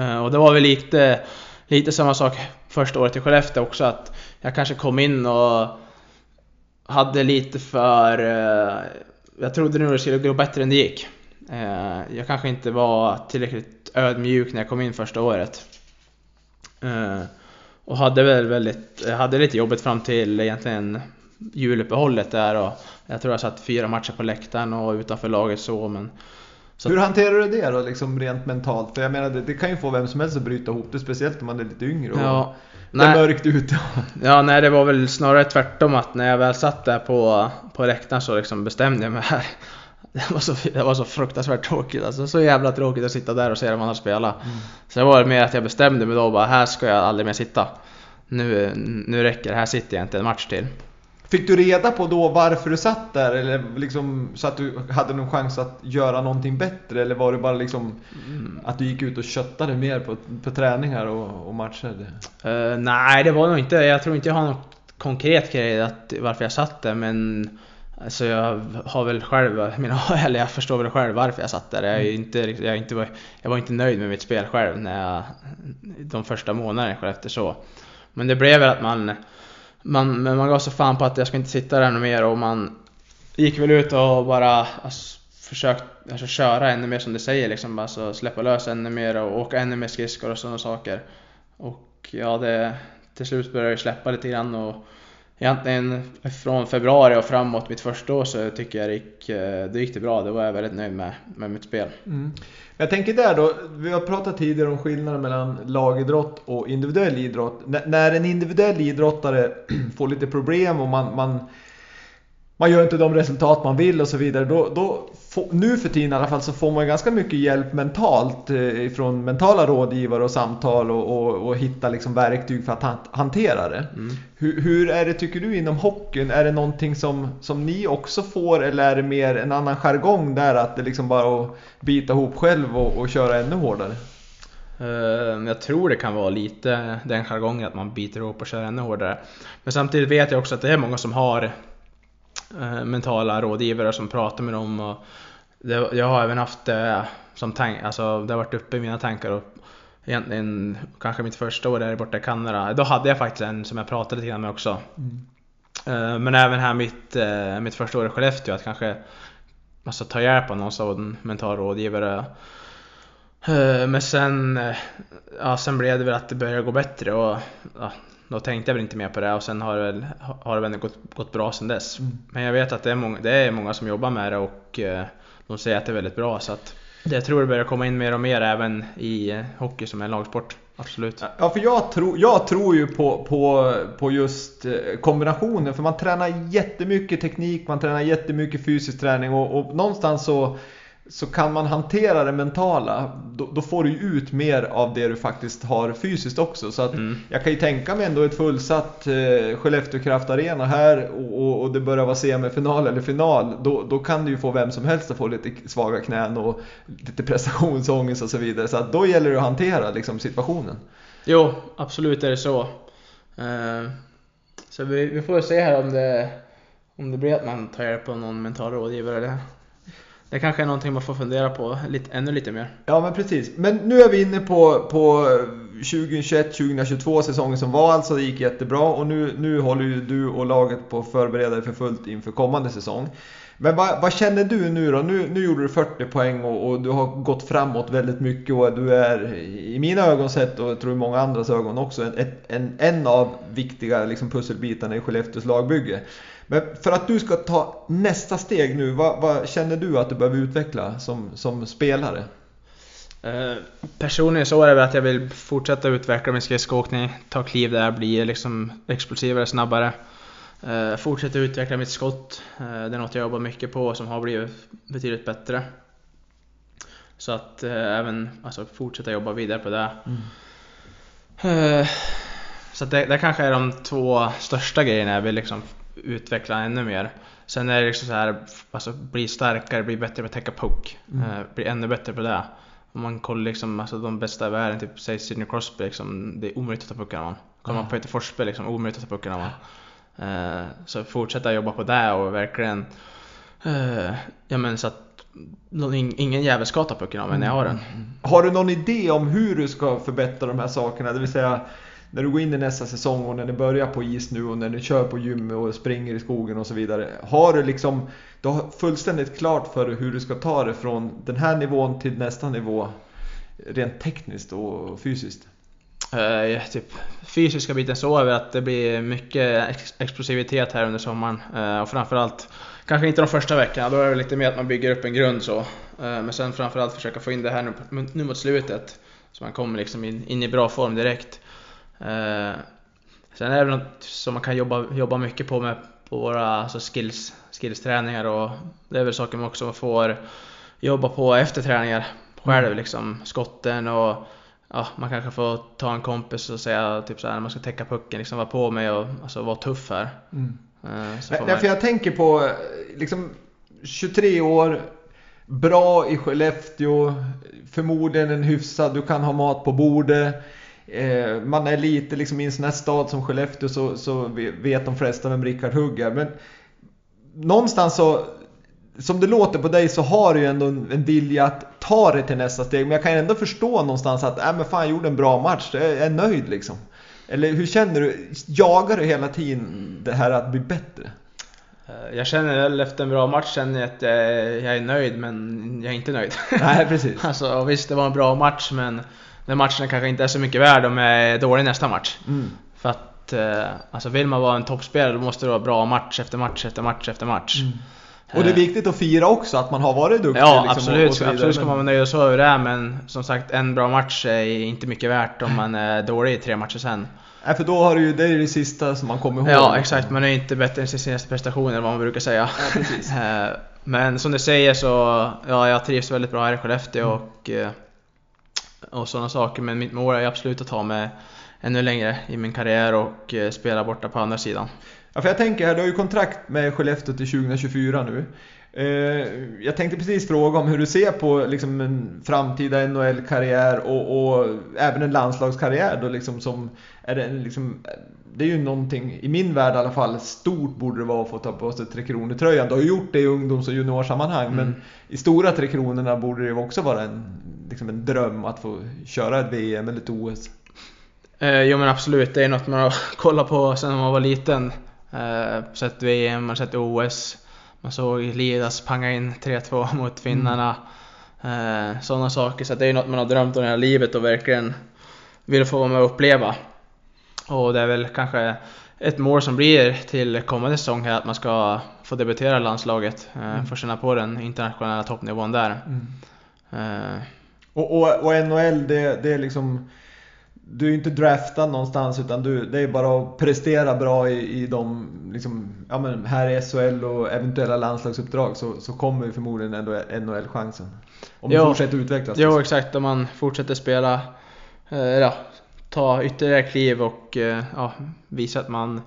Eh, och det var väl lite, lite samma sak första året i Skellefteå också att jag kanske kom in och hade lite för... Eh, jag trodde nog det skulle gå bättre än det gick. Eh, jag kanske inte var tillräckligt ödmjuk när jag kom in första året. Och hade väl väldigt, hade lite jobbigt fram till egentligen juluppehållet där och jag tror jag satt fyra matcher på läktaren och utanför laget så men så Hur hanterar du det då, liksom rent mentalt? För jag menar, det, det kan ju få vem som helst att bryta ihop det, speciellt om man är lite yngre och ja, det är mörkt ute. ja, nej, det var väl snarare tvärtom att när jag väl satt där på, på läktaren så liksom bestämde jag mig här. <laughs> Det var, så, det var så fruktansvärt tråkigt, alltså så jävla tråkigt att sitta där och se de andra spela. Så det var mer att jag bestämde mig då bara, här ska jag aldrig mer sitta. Nu, nu räcker det, här sitter jag inte en match till. Fick du reda på då varför du satt där? Eller liksom så att du hade någon chans att göra någonting bättre? Eller var det bara liksom att du gick ut och köttade mer på, på träningar och, och matcher? Eh, nej, det var nog inte, jag tror inte jag har något konkret grej att, varför jag satt där men Alltså jag har väl själv, mina, <laughs> eller jag förstår väl själv varför jag satt där. Jag, är ju inte, jag, är inte, jag var inte nöjd med mitt spel själv när jag, de första månaderna efter så. Men det blev väl att man, man, men man gav så fan på att jag ska inte sitta där något mer och man gick väl ut och bara alltså, försökt alltså, köra ännu mer som du säger liksom. Alltså släppa lös ännu mer och åka ännu mer skridskor och sådana saker. Och ja, det, till slut började det släppa lite grann och egentligen från februari och framåt mitt första år så tycker jag det gick, eh, det gick det bra. Det var jag väldigt nöjd med, med mitt spel. Mm. Jag tänker där då, vi har pratat tidigare om skillnaden mellan lagidrott och individuell idrott. N- när en individuell idrottare <clears throat> får lite problem och man, man, man gör inte de resultat man vill och så vidare. Då, då nu för tiden i alla fall så får man ganska mycket hjälp mentalt eh, från mentala rådgivare och samtal och, och, och hitta liksom verktyg för att han, hantera det. Mm. Hur, hur är det tycker du inom hockeyn? Är det någonting som, som ni också får eller är det mer en annan jargong där att det liksom bara att bita ihop själv och, och köra ännu hårdare? Eh, Jag tror det kan vara lite den jargongen att man biter ihop och kör ännu hårdare. Men samtidigt vet jag också att det är många som har mentala rådgivare som pratar med dem. Och det, jag har även haft det som tank, alltså det har varit uppe i mina tankar och egentligen kanske mitt första år där borta i Kanada, då hade jag faktiskt en som jag pratade lite grann med också. Eh, Men även här mitt, eh, mitt första år i Skellefteå att kanske alltså, ta hjälp av någon sån mental rådgivare. Eh, Men sen, eh, ja, sen blev det väl att det började gå bättre och ja, då tänkte jag väl inte mer på det och sen har det väl, har det väl gått, gått bra sen dess. Mm. Men jag vet att det är, många, det är många som jobbar med det och eh, de säger att det är väldigt bra så att jag tror det börjar komma in mer och mer även i eh, hockey som är en lagsport. Absolut. Ja, för jag tror, jag tror ju på, på, på just eh, kombinationen. För man tränar jättemycket teknik, man tränar jättemycket fysisk träning och, och någonstans så, så kan man hantera det mentala. Då, då får du ut mer av det du faktiskt har fysiskt också. Så att Mm. jag kan ju tänka mig ändå ett fullsatt eh, Skellefteå Kraft Arena här och, och, och det börjar vara semifinal eller final. Då, då kan du ju få vem som helst att få lite svaga knän och lite prestationsångest och så vidare. Så att då gäller det att hantera liksom, situationen. Jo, absolut är det så. Eh, Så vi, vi får se här om det, om det blir att man tar hjälp av någon mental rådgivare. Det, det kanske är någonting man får fundera på lite, ännu lite mer. Ja men precis. Men nu är vi inne på, på 2021-2022 säsongen som var alltså. Det gick jättebra och nu, nu håller ju du och laget på att förbereda dig för fullt inför kommande säsong. Men vad, vad känner du nu då? Nu, nu gjorde du 40 poäng och, och du har gått framåt väldigt mycket och du är i mina ögon sett och jag tror i många andras ögon också en, en, en av viktiga liksom, pusselbitarna i Skellefteås lagbygge. Men för att du ska ta nästa steg nu, vad, vad känner du att du behöver utveckla som, som spelare? Eh, Personligen så är det väl att jag vill fortsätta utveckla min skridskoåkning, ta kliv där, bli liksom explosivare, snabbare. Eh, Fortsätta utveckla mitt skott. Eh, Det är något jag jobbar mycket på som har blivit betydligt bättre. Så att även alltså, fortsätta jobba vidare på det. Eh, Så det, det kanske är de två största grejerna jag vill liksom utveckla ännu mer. Sen är det liksom så här, alltså bli starkare, bli bättre på att täcka puck. Mm. Eh, bli ännu bättre på det. Om man kollar liksom, alltså de bästa i världen, typ säg Sidney Crosby, liksom, det är omöjligt att ta pucken av honom. Kollar man på Peter Forsberg, liksom, omöjligt att ta pucken av honom. Eh, så fortsätta jobba på det och verkligen, eh, ja men så att ingen jävel ska ta pucken av mig när jag har den. Har du någon idé om hur du ska förbättra de här sakerna? Det vill säga när du går in i nästa säsong och när ni börjar på is nu och när ni kör på gym och springer i skogen och så vidare. Har du liksom du har fullständigt klart för dig hur du ska ta det från den här nivån till nästa nivå rent tekniskt och fysiskt? Eh, typ fysiska biten så är väl att det blir mycket ex explosivitet här under sommaren. uh, och framförallt, kanske inte de första veckorna, då är det lite mer att man bygger upp en grund så. Eh, men sen framförallt försöka få in det här nu, nu mot slutet. Så man kommer liksom in, in i bra form direkt. Sen är det något som man kan jobba, jobba mycket på med på våra alltså skills, skillsträningar och det är väl saker man också får jobba på efter träningar själv mm. liksom. Skotten och ja, man kanske får ta en kompis och säga typ såhär när man ska täcka pucken, liksom vara på mig och alltså, vara tuff här. Mm. Uh, så Nej, för jag tänker på liksom 23 år, bra i Skellefteå, förmodligen en hyfsad, du kan ha mat på bordet. Eh, man är lite liksom i en sån här stad som Skellefteå så, så vet de flesta vem Rickard Hugg är. Men någonstans så, som det låter på dig så har du ju ändå en, vilja att ta det till nästa steg. Men jag kan ändå förstå någonstans att, äh, men fan jag gjorde en bra match, jag är nöjd liksom. Eller hur känner du? Jagar du hela tiden det här att bli bättre? Eh, jag känner väl efter en bra match känner jag att jag är nöjd men jag är inte nöjd. Nej precis. <laughs> alltså visst det var en bra match men den matchen kanske inte är så mycket värd om jag är dålig nästa match. Mm. För att eh, alltså vill man vara en toppspelare då måste det vara bra match efter match efter match efter match. Mm. Och det är viktigt att fira också att man har varit duktig. Ja liksom, absolut, och, och absolut ska man vara nöjd och så över det men som sagt en bra match är inte mycket värt om man är dålig i tre matcher sen. Nej för då har du ju, det är det sista som man kommer ihåg. Ja exakt, man är inte bättre än sin senaste prestation eller vad man brukar säga. Ja, <laughs> eh, men som du säger så, ja jag trivs väldigt bra här i Skellefteå mm. och eh, och sådana saker. Men mitt mål är absolut att ta mig ännu längre i min karriär och eh, spela borta på andra sidan. Ja, för jag tänker här, du har ju kontrakt med Skellefteå till 2024 nu. Eh, jag tänkte precis fråga om hur du ser på liksom, en framtida NHL-karriär och, och, även en landslagskarriär då liksom som är det, liksom, det är ju någonting, i min värld i alla fall, stort borde det vara att få ta på sig Tre Kronor-tröjan. Du har ju gjort det i ungdoms och juniorsammanhang mm. men i stora Tre Kronorna borde det också vara en, liksom en dröm att få köra ett VM eller ett OS. Eh, jo men absolut, det är något man har <laughs> kollat på sedan man var liten. Eh, sett VM, man har sett OS. Man såg Lidas panga in 3-2 <laughs> mot finnarna. Mm. Eh, Sådana saker, så det är något man har drömt om hela livet och verkligen vill få vara med och uppleva. Och det är väl kanske ett mål som blir till kommande säsong här att man ska få debutera landslaget. Eh, mm. Få känna på den internationella toppnivån där. Mm. Uh. Och, och, och NHL det, det är liksom du är inte draftad någonstans utan du, det är bara att prestera bra i, i de, liksom, ja men här i SHL och eventuella landslagsuppdrag så, så kommer ju förmodligen ändå NHL-chansen. Om jo, du fortsätter utvecklas. Jo exakt, om man fortsätter spela, eh, ja, ta ytterligare kliv och eh, ja, visa att man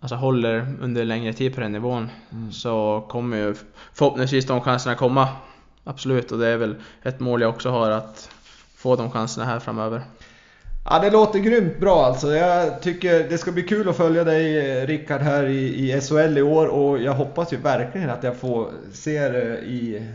alltså, håller under längre tid på den nivån mm. så kommer ju förhoppningsvis de chanserna komma. Absolut, och det är väl ett mål jag också har att få de chanserna här framöver. Ja, det låter grymt bra alltså. Jag tycker det ska bli kul att följa dig Rickard här i, i SHL i år och jag hoppas ju verkligen att jag får se dig eh, i,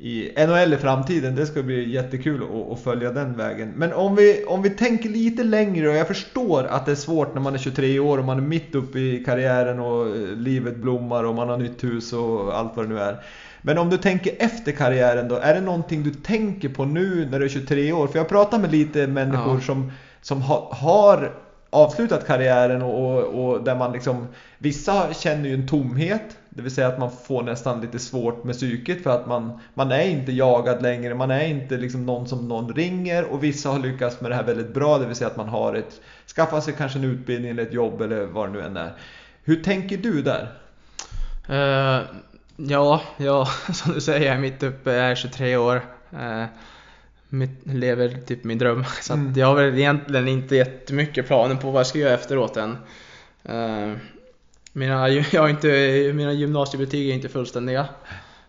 i NHL i framtiden. Det ska bli jättekul att, att, följa den vägen. Men om vi, om vi tänker lite längre och jag förstår att det är svårt när man är 23 år och man är mitt uppe i karriären och livet blommar och man har nytt hus och allt vad det nu är. Men om du tänker efter karriären då, är det någonting du tänker på nu när du är 23 år? För jag pratar med lite människor ja. som, som ha, har avslutat karriären och, och, och, där man liksom Vissa känner ju en tomhet Det vill säga att man får nästan lite svårt med psyket för att man Man är inte jagad längre, man är inte liksom någon som någon ringer och vissa har lyckats med det här väldigt bra Det vill säga att man har ett Skaffat sig kanske en utbildning eller ett jobb eller vad det nu än är Hur tänker du där? Uh, Ja, ja, <laughs> som du säger, jag är mitt uppe, jag är 23 år. uh, mitt, lever typ min dröm. <laughs> Så mm. jag har väl egentligen inte jättemycket planer på vad jag ska göra efteråt än. Eh, mina, <laughs> jag har inte, mina gymnasiebetyg är inte fullständiga.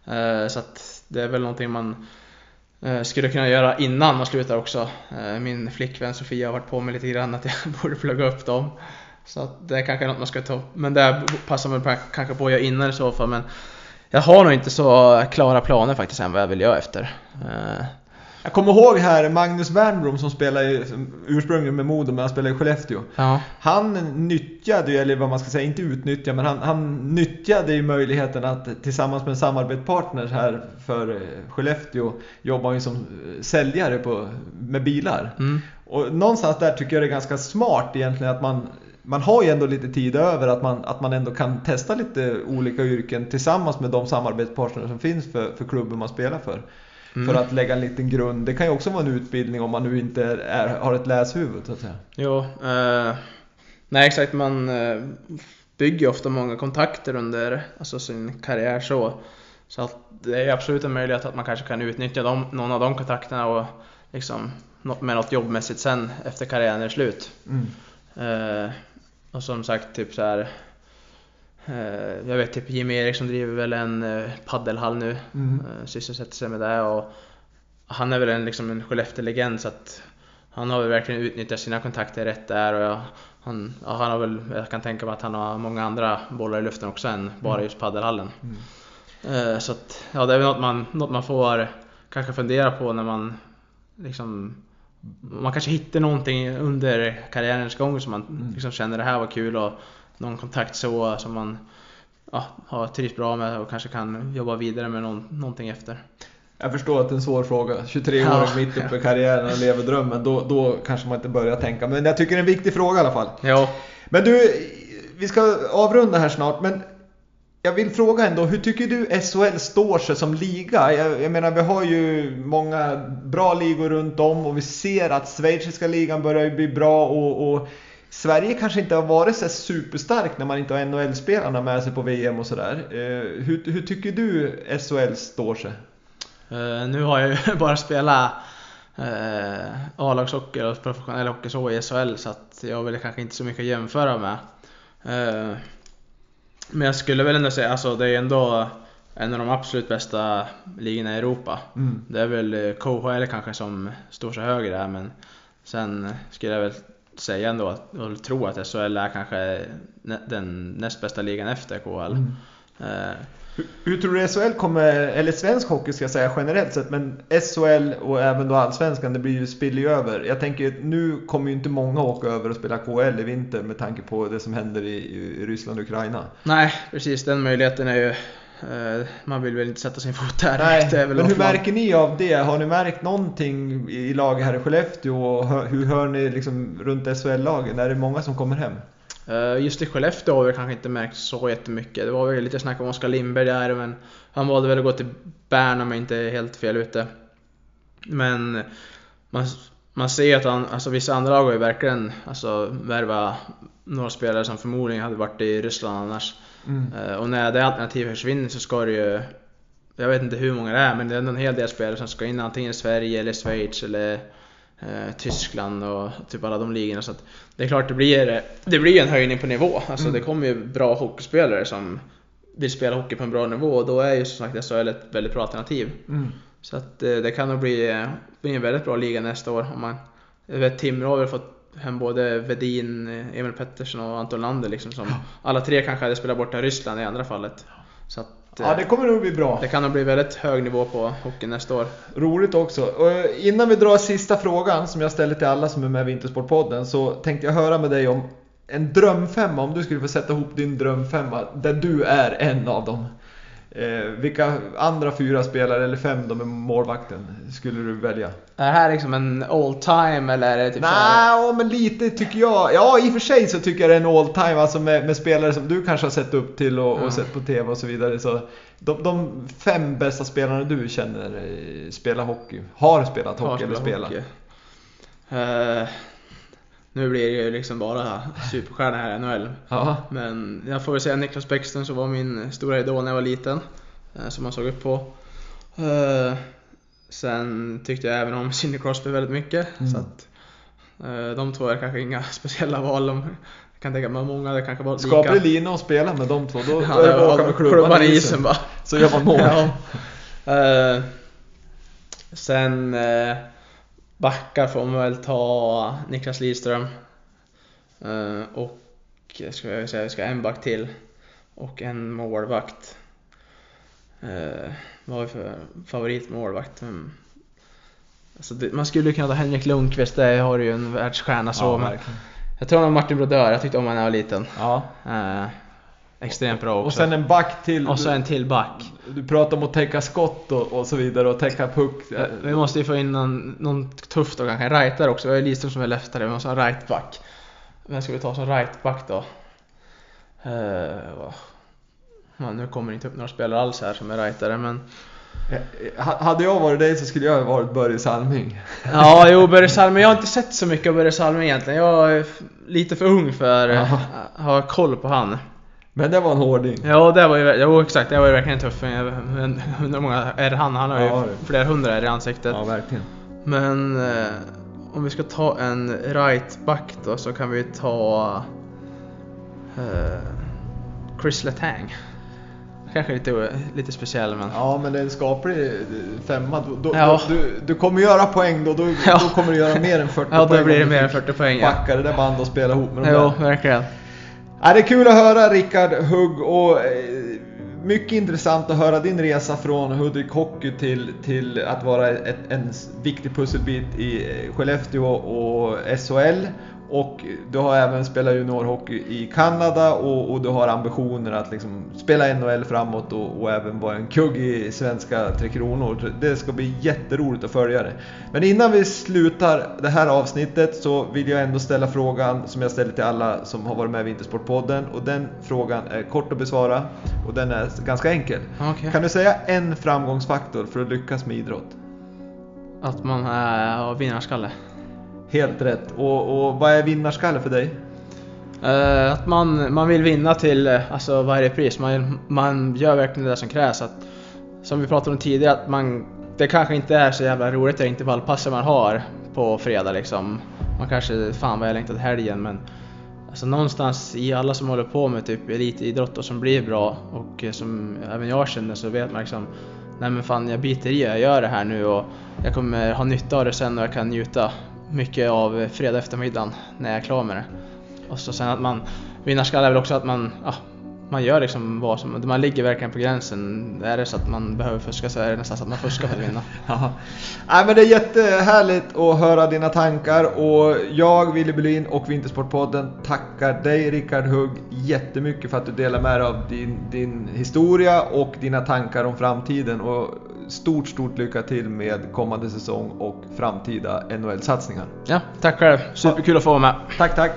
Eh, så det är väl någonting man eh, skulle kunna göra innan man slutar också. Min flickvän Sofia har varit på mig lite grann att jag <laughs> borde plugga upp dem. Så att det är kanske något man ska ta Men det passar man kanske på att göra innan i så fall. Men jag har nog inte så klara planer faktiskt än vad jag vill göra efter. Jag kommer ihåg här Magnus Wernbloom som spelar ursprungligen med Modo men han spelar i Skellefteå. Ja. Han nyttjade eller vad man ska säga, inte utnyttja men han, han nyttjade ju möjligheten att tillsammans med en samarbetspartner här för eh, Skellefteå jobba ju som eh, säljare på, med bilar. Mm. Och någonstans där tycker jag det är ganska smart egentligen att man man har ju ändå lite tid över att man, att man ändå kan testa lite olika yrken tillsammans med de samarbetspartner som finns för, för klubben man spelar för. Mm. För att lägga en liten grund. Det kan ju också vara en utbildning om man nu inte är, har ett läshuvud så att säga. Jo, eh, nej exakt man eh, bygger ju ofta många kontakter under alltså, sin karriär så. Så att det är absolut en möjlighet att man kanske kan utnyttja dem, någon av de kontakterna och liksom med något jobbmässigt sen efter karriären är slut. Mm. Eh, och som sagt, typ så här. Eh, jag vet typ Jimmy Eriksson driver väl en eh, paddelhall nu. Mm. Eh, sysselsätter sig med det och han är väl en, liksom en Skellefteå-legend så att han har väl verkligen utnyttjat sina kontakter rätt där och jag, han, ja, han har väl, jag kan tänka mig att han har många andra bollar i luften också än bara just paddelhallen. Mm. Så att, ja det är väl något man, något man får kanske fundera på när man liksom man kanske hittar någonting under karriärens gång som man Mm. liksom känner det här var kul och någon kontakt så som man ja, har trivs bra med och kanske kan jobba vidare med någon, någonting efter. Jag förstår att det är en svår fråga. 23 år Ja. mitt uppe i karriären och lever drömmen. Då, då kanske man inte börjar tänka. Men jag tycker det är en viktig fråga i alla fall. Ja, Men du, vi ska avrunda här snart. Men jag vill fråga ändå, hur tycker du SHL står sig som liga? Jag, jag menar, vi har ju många bra ligor runt om och vi ser att schweiziska ligan börjar bli bra och, och Sverige kanske inte har varit så superstark när man inte har NHL-spelarna med sig på VM och sådär. Eh, hur, hur tycker du SHL står sig? eh, nu har jag ju <laughs> bara spelat eh, A-lagshockey och professionell hockey så i SHL så att jag väl kanske inte så mycket att jämföra med. Eh, men jag skulle väl ändå säga, alltså det är ändå en av de absolut bästa ligorna i Europa. Mm. Det är väl KHL kanske som står sig högre där men sen skulle jag väl säga ändå att, och tro att SHL är kanske den näst bästa ligan efter KHL. Mm. Eh, Hur, hur tror du SHL kommer, eller svensk hockey ska jag säga generellt sett, men SHL och även då allsvenskan, det blir ju spiller ju över. Jag tänker nu kommer ju inte många åka över och spela KHL i vinter med tanke på det som händer i, i Ryssland och Ukraina. nej, precis den möjligheten är ju man vill väl inte sätta sin fot där Nej, direkt, men hur märker ni av det? Har ni märkt någonting i laget här i Skellefteå och hur hör ni liksom runt SHL-lagen? Är det många som kommer hem? Eh, Just i Skellefteå har vi kanske inte märkt så jättemycket. Det var väl lite snack om Oskar Lindberg där men han valde väl att gå till Bern om jag inte är helt fel ute. Men man, man ser att han, alltså vissa andra lag har ju verkligen alltså, värvat några spelare som förmodligen hade varit i Ryssland annars. Mm. Eh, Och när det alternativet försvinner så ska det ju Jag vet inte hur många det är men det är ändå en hel del spelare som ska in antingen i Sverige eller Schweiz eller eh, Tyskland och typ alla de ligorna så Det är klart det blir Det blir en höjning på nivå. Alltså Mm. det kommer ju bra hockeyspelare som vill spela hockey på en bra nivå och då är ju som sagt SHL ett väldigt bra alternativ. Mm. Så att eh, det kan nog bli, eh, bli en väldigt bra liga nästa år. Om man, jag vet Timrå har väl fått hem både Vedin, Emil Pettersson och Anton Lander liksom som alla tre kanske hade spelat borta i Ryssland i andra fallet. Så att, Ja, det kommer nog bli bra. det kan nog bli väldigt hög nivå på hockey nästa år. Roligt också. Och eh, innan vi drar sista frågan som jag ställer till alla som är med i Vintersportpodden så tänkte jag höra med dig om en drömfemma, om du skulle få sätta ihop din drömfemma där du är en av dem. Eh, vilka andra fyra spelare, eller fem då med målvakten, skulle du välja? Är det här liksom en all time eller är det typ så här- Nej, men lite tycker jag. Ja, i och för sig så tycker jag det är en all time, alltså med, med spelare som du kanske har sett upp till och, Ja. och sett på TV och så vidare. Så de, de fem bästa spelarna du känner eh, spelar hockey, har spelat hockey eller spelar? hockey? Eh, nu blir det ju liksom bara superstjärna här i NHL. Ja. Men jag får väl säga Niklas Bäckström som var min stora idol när jag var liten. eh, Som man såg upp på. Eh, Sen tyckte jag även om Sidney Crosby väldigt mycket. Mm. Så att, eh, de två är kanske inga <laughs> speciella val. De, jag kan tänka mig många det kanske var lika. Skaplig lina att spela med de två, då, Ja, det åka med klubban, i isen. bara. Så gör man mål. <laughs> Ja. Sen backar får man väl ta Niklas Lidström. Eh, och ska jag säga, vi ska ha en back till. Och en målvakt. Eh, vad har vi för favoritmålvakt? Mm. Alltså det, man skulle kunna ta Henrik Lundqvist, där har du ju en världsstjärna så. Ja, men jag tror nog Martin Brodeur, jag tyckte om honom när jag var liten. Ja. Extremt bra också. Och sen en back till. och så en till back. Du pratar om att täcka skott och, och så vidare och täcka puck. Vi måste ju få in någon, någon tuff då kanske, en rightare också. Vi har ju Lidström som är leftare, vi måste ha en rightback. vem ska vi ta som rightback då? Ja, nu kommer det inte upp några spelare alls här som är rightare men Eh, ha- Hade jag varit dig så skulle jag ha varit Börje Salming. Ja, jo Börje Salming. Jag har inte sett så mycket av Börje Salming egentligen. Jag är lite för ung för att ha koll på han. Men det var en hårding. Ja, det var ju, jo, exakt. Det var ju verkligen tuff. Men hur många är han? Han har ju Ja, flera hundra är i ansiktet. Ja, verkligen. Men eh, om vi ska ta en right back då så kan vi ta eh, Chris Letang. Kanske lite, lite speciell men... Ja, men det är en skaplig eh, femma. Då, då, Ja. du, du kommer göra poäng då. Då, Ja. då kommer du göra mer än 40 Ja, poäng. då blir det du mer än fick 40 poäng. Ja. Backa det där bandet och spela ihop med de Jo, där. verkligen. Ja, det är kul att höra Rickard Hugg och eh, mycket intressant att höra din resa från Hudik Hockey till, till att vara ett, en viktig pusselbit i eh, Skellefteå och SHL. Och du har även spelat juniorhockey i Kanada och, och du har ambitioner att liksom spela NHL framåt och, och även vara en kugg i svenska Tre Kronor. Det ska bli jätteroligt att följa det. Men innan vi slutar det här avsnittet så vill jag ändå ställa frågan som jag ställer till alla som har varit med i Vintersportpodden och den frågan är kort att besvara och den är ganska enkel. Okej. Kan du säga en framgångsfaktor för att lyckas med idrott? Att man har vinnarskalle. Helt rätt. Och, och vad är vinnarskalle för dig? Uh, att man, man vill vinna till eh, alltså varje pris. Man, man gör verkligen det som krävs. Att, som vi pratade om tidigare, att man, det kanske inte är så jävla roligt det intervallpasset man har på fredag liksom. Man kanske, fan vad jag längtat till helgen men Alltså någonstans i alla som håller på med typ elitidrott och som blir bra och eh, som även jag känner så vet man liksom Nej men fan jag biter i, jag gör det här nu och jag kommer ha nytta av det sen och jag kan njuta mycket av fredag eftermiddagen när jag är klar med det. Och så sen att man, vinnarskalle är väl också att man, ja, man gör liksom vad som, man ligger verkligen på gränsen. Är det så att man behöver fuska så är det nästan så att man fuskar för att vinna. <laughs> Ja. Nej, men det är jättehärligt att höra dina tankar och jag, Willy Berlin och Vintersportpodden tackar dig Rickard Hugg jättemycket för att du delar med dig av din, din historia och dina tankar om framtiden och stort, stort lycka till med kommande säsong och framtida NHL-satsningar. Ja, tack själv. Superkul att få vara med. Tack, tack!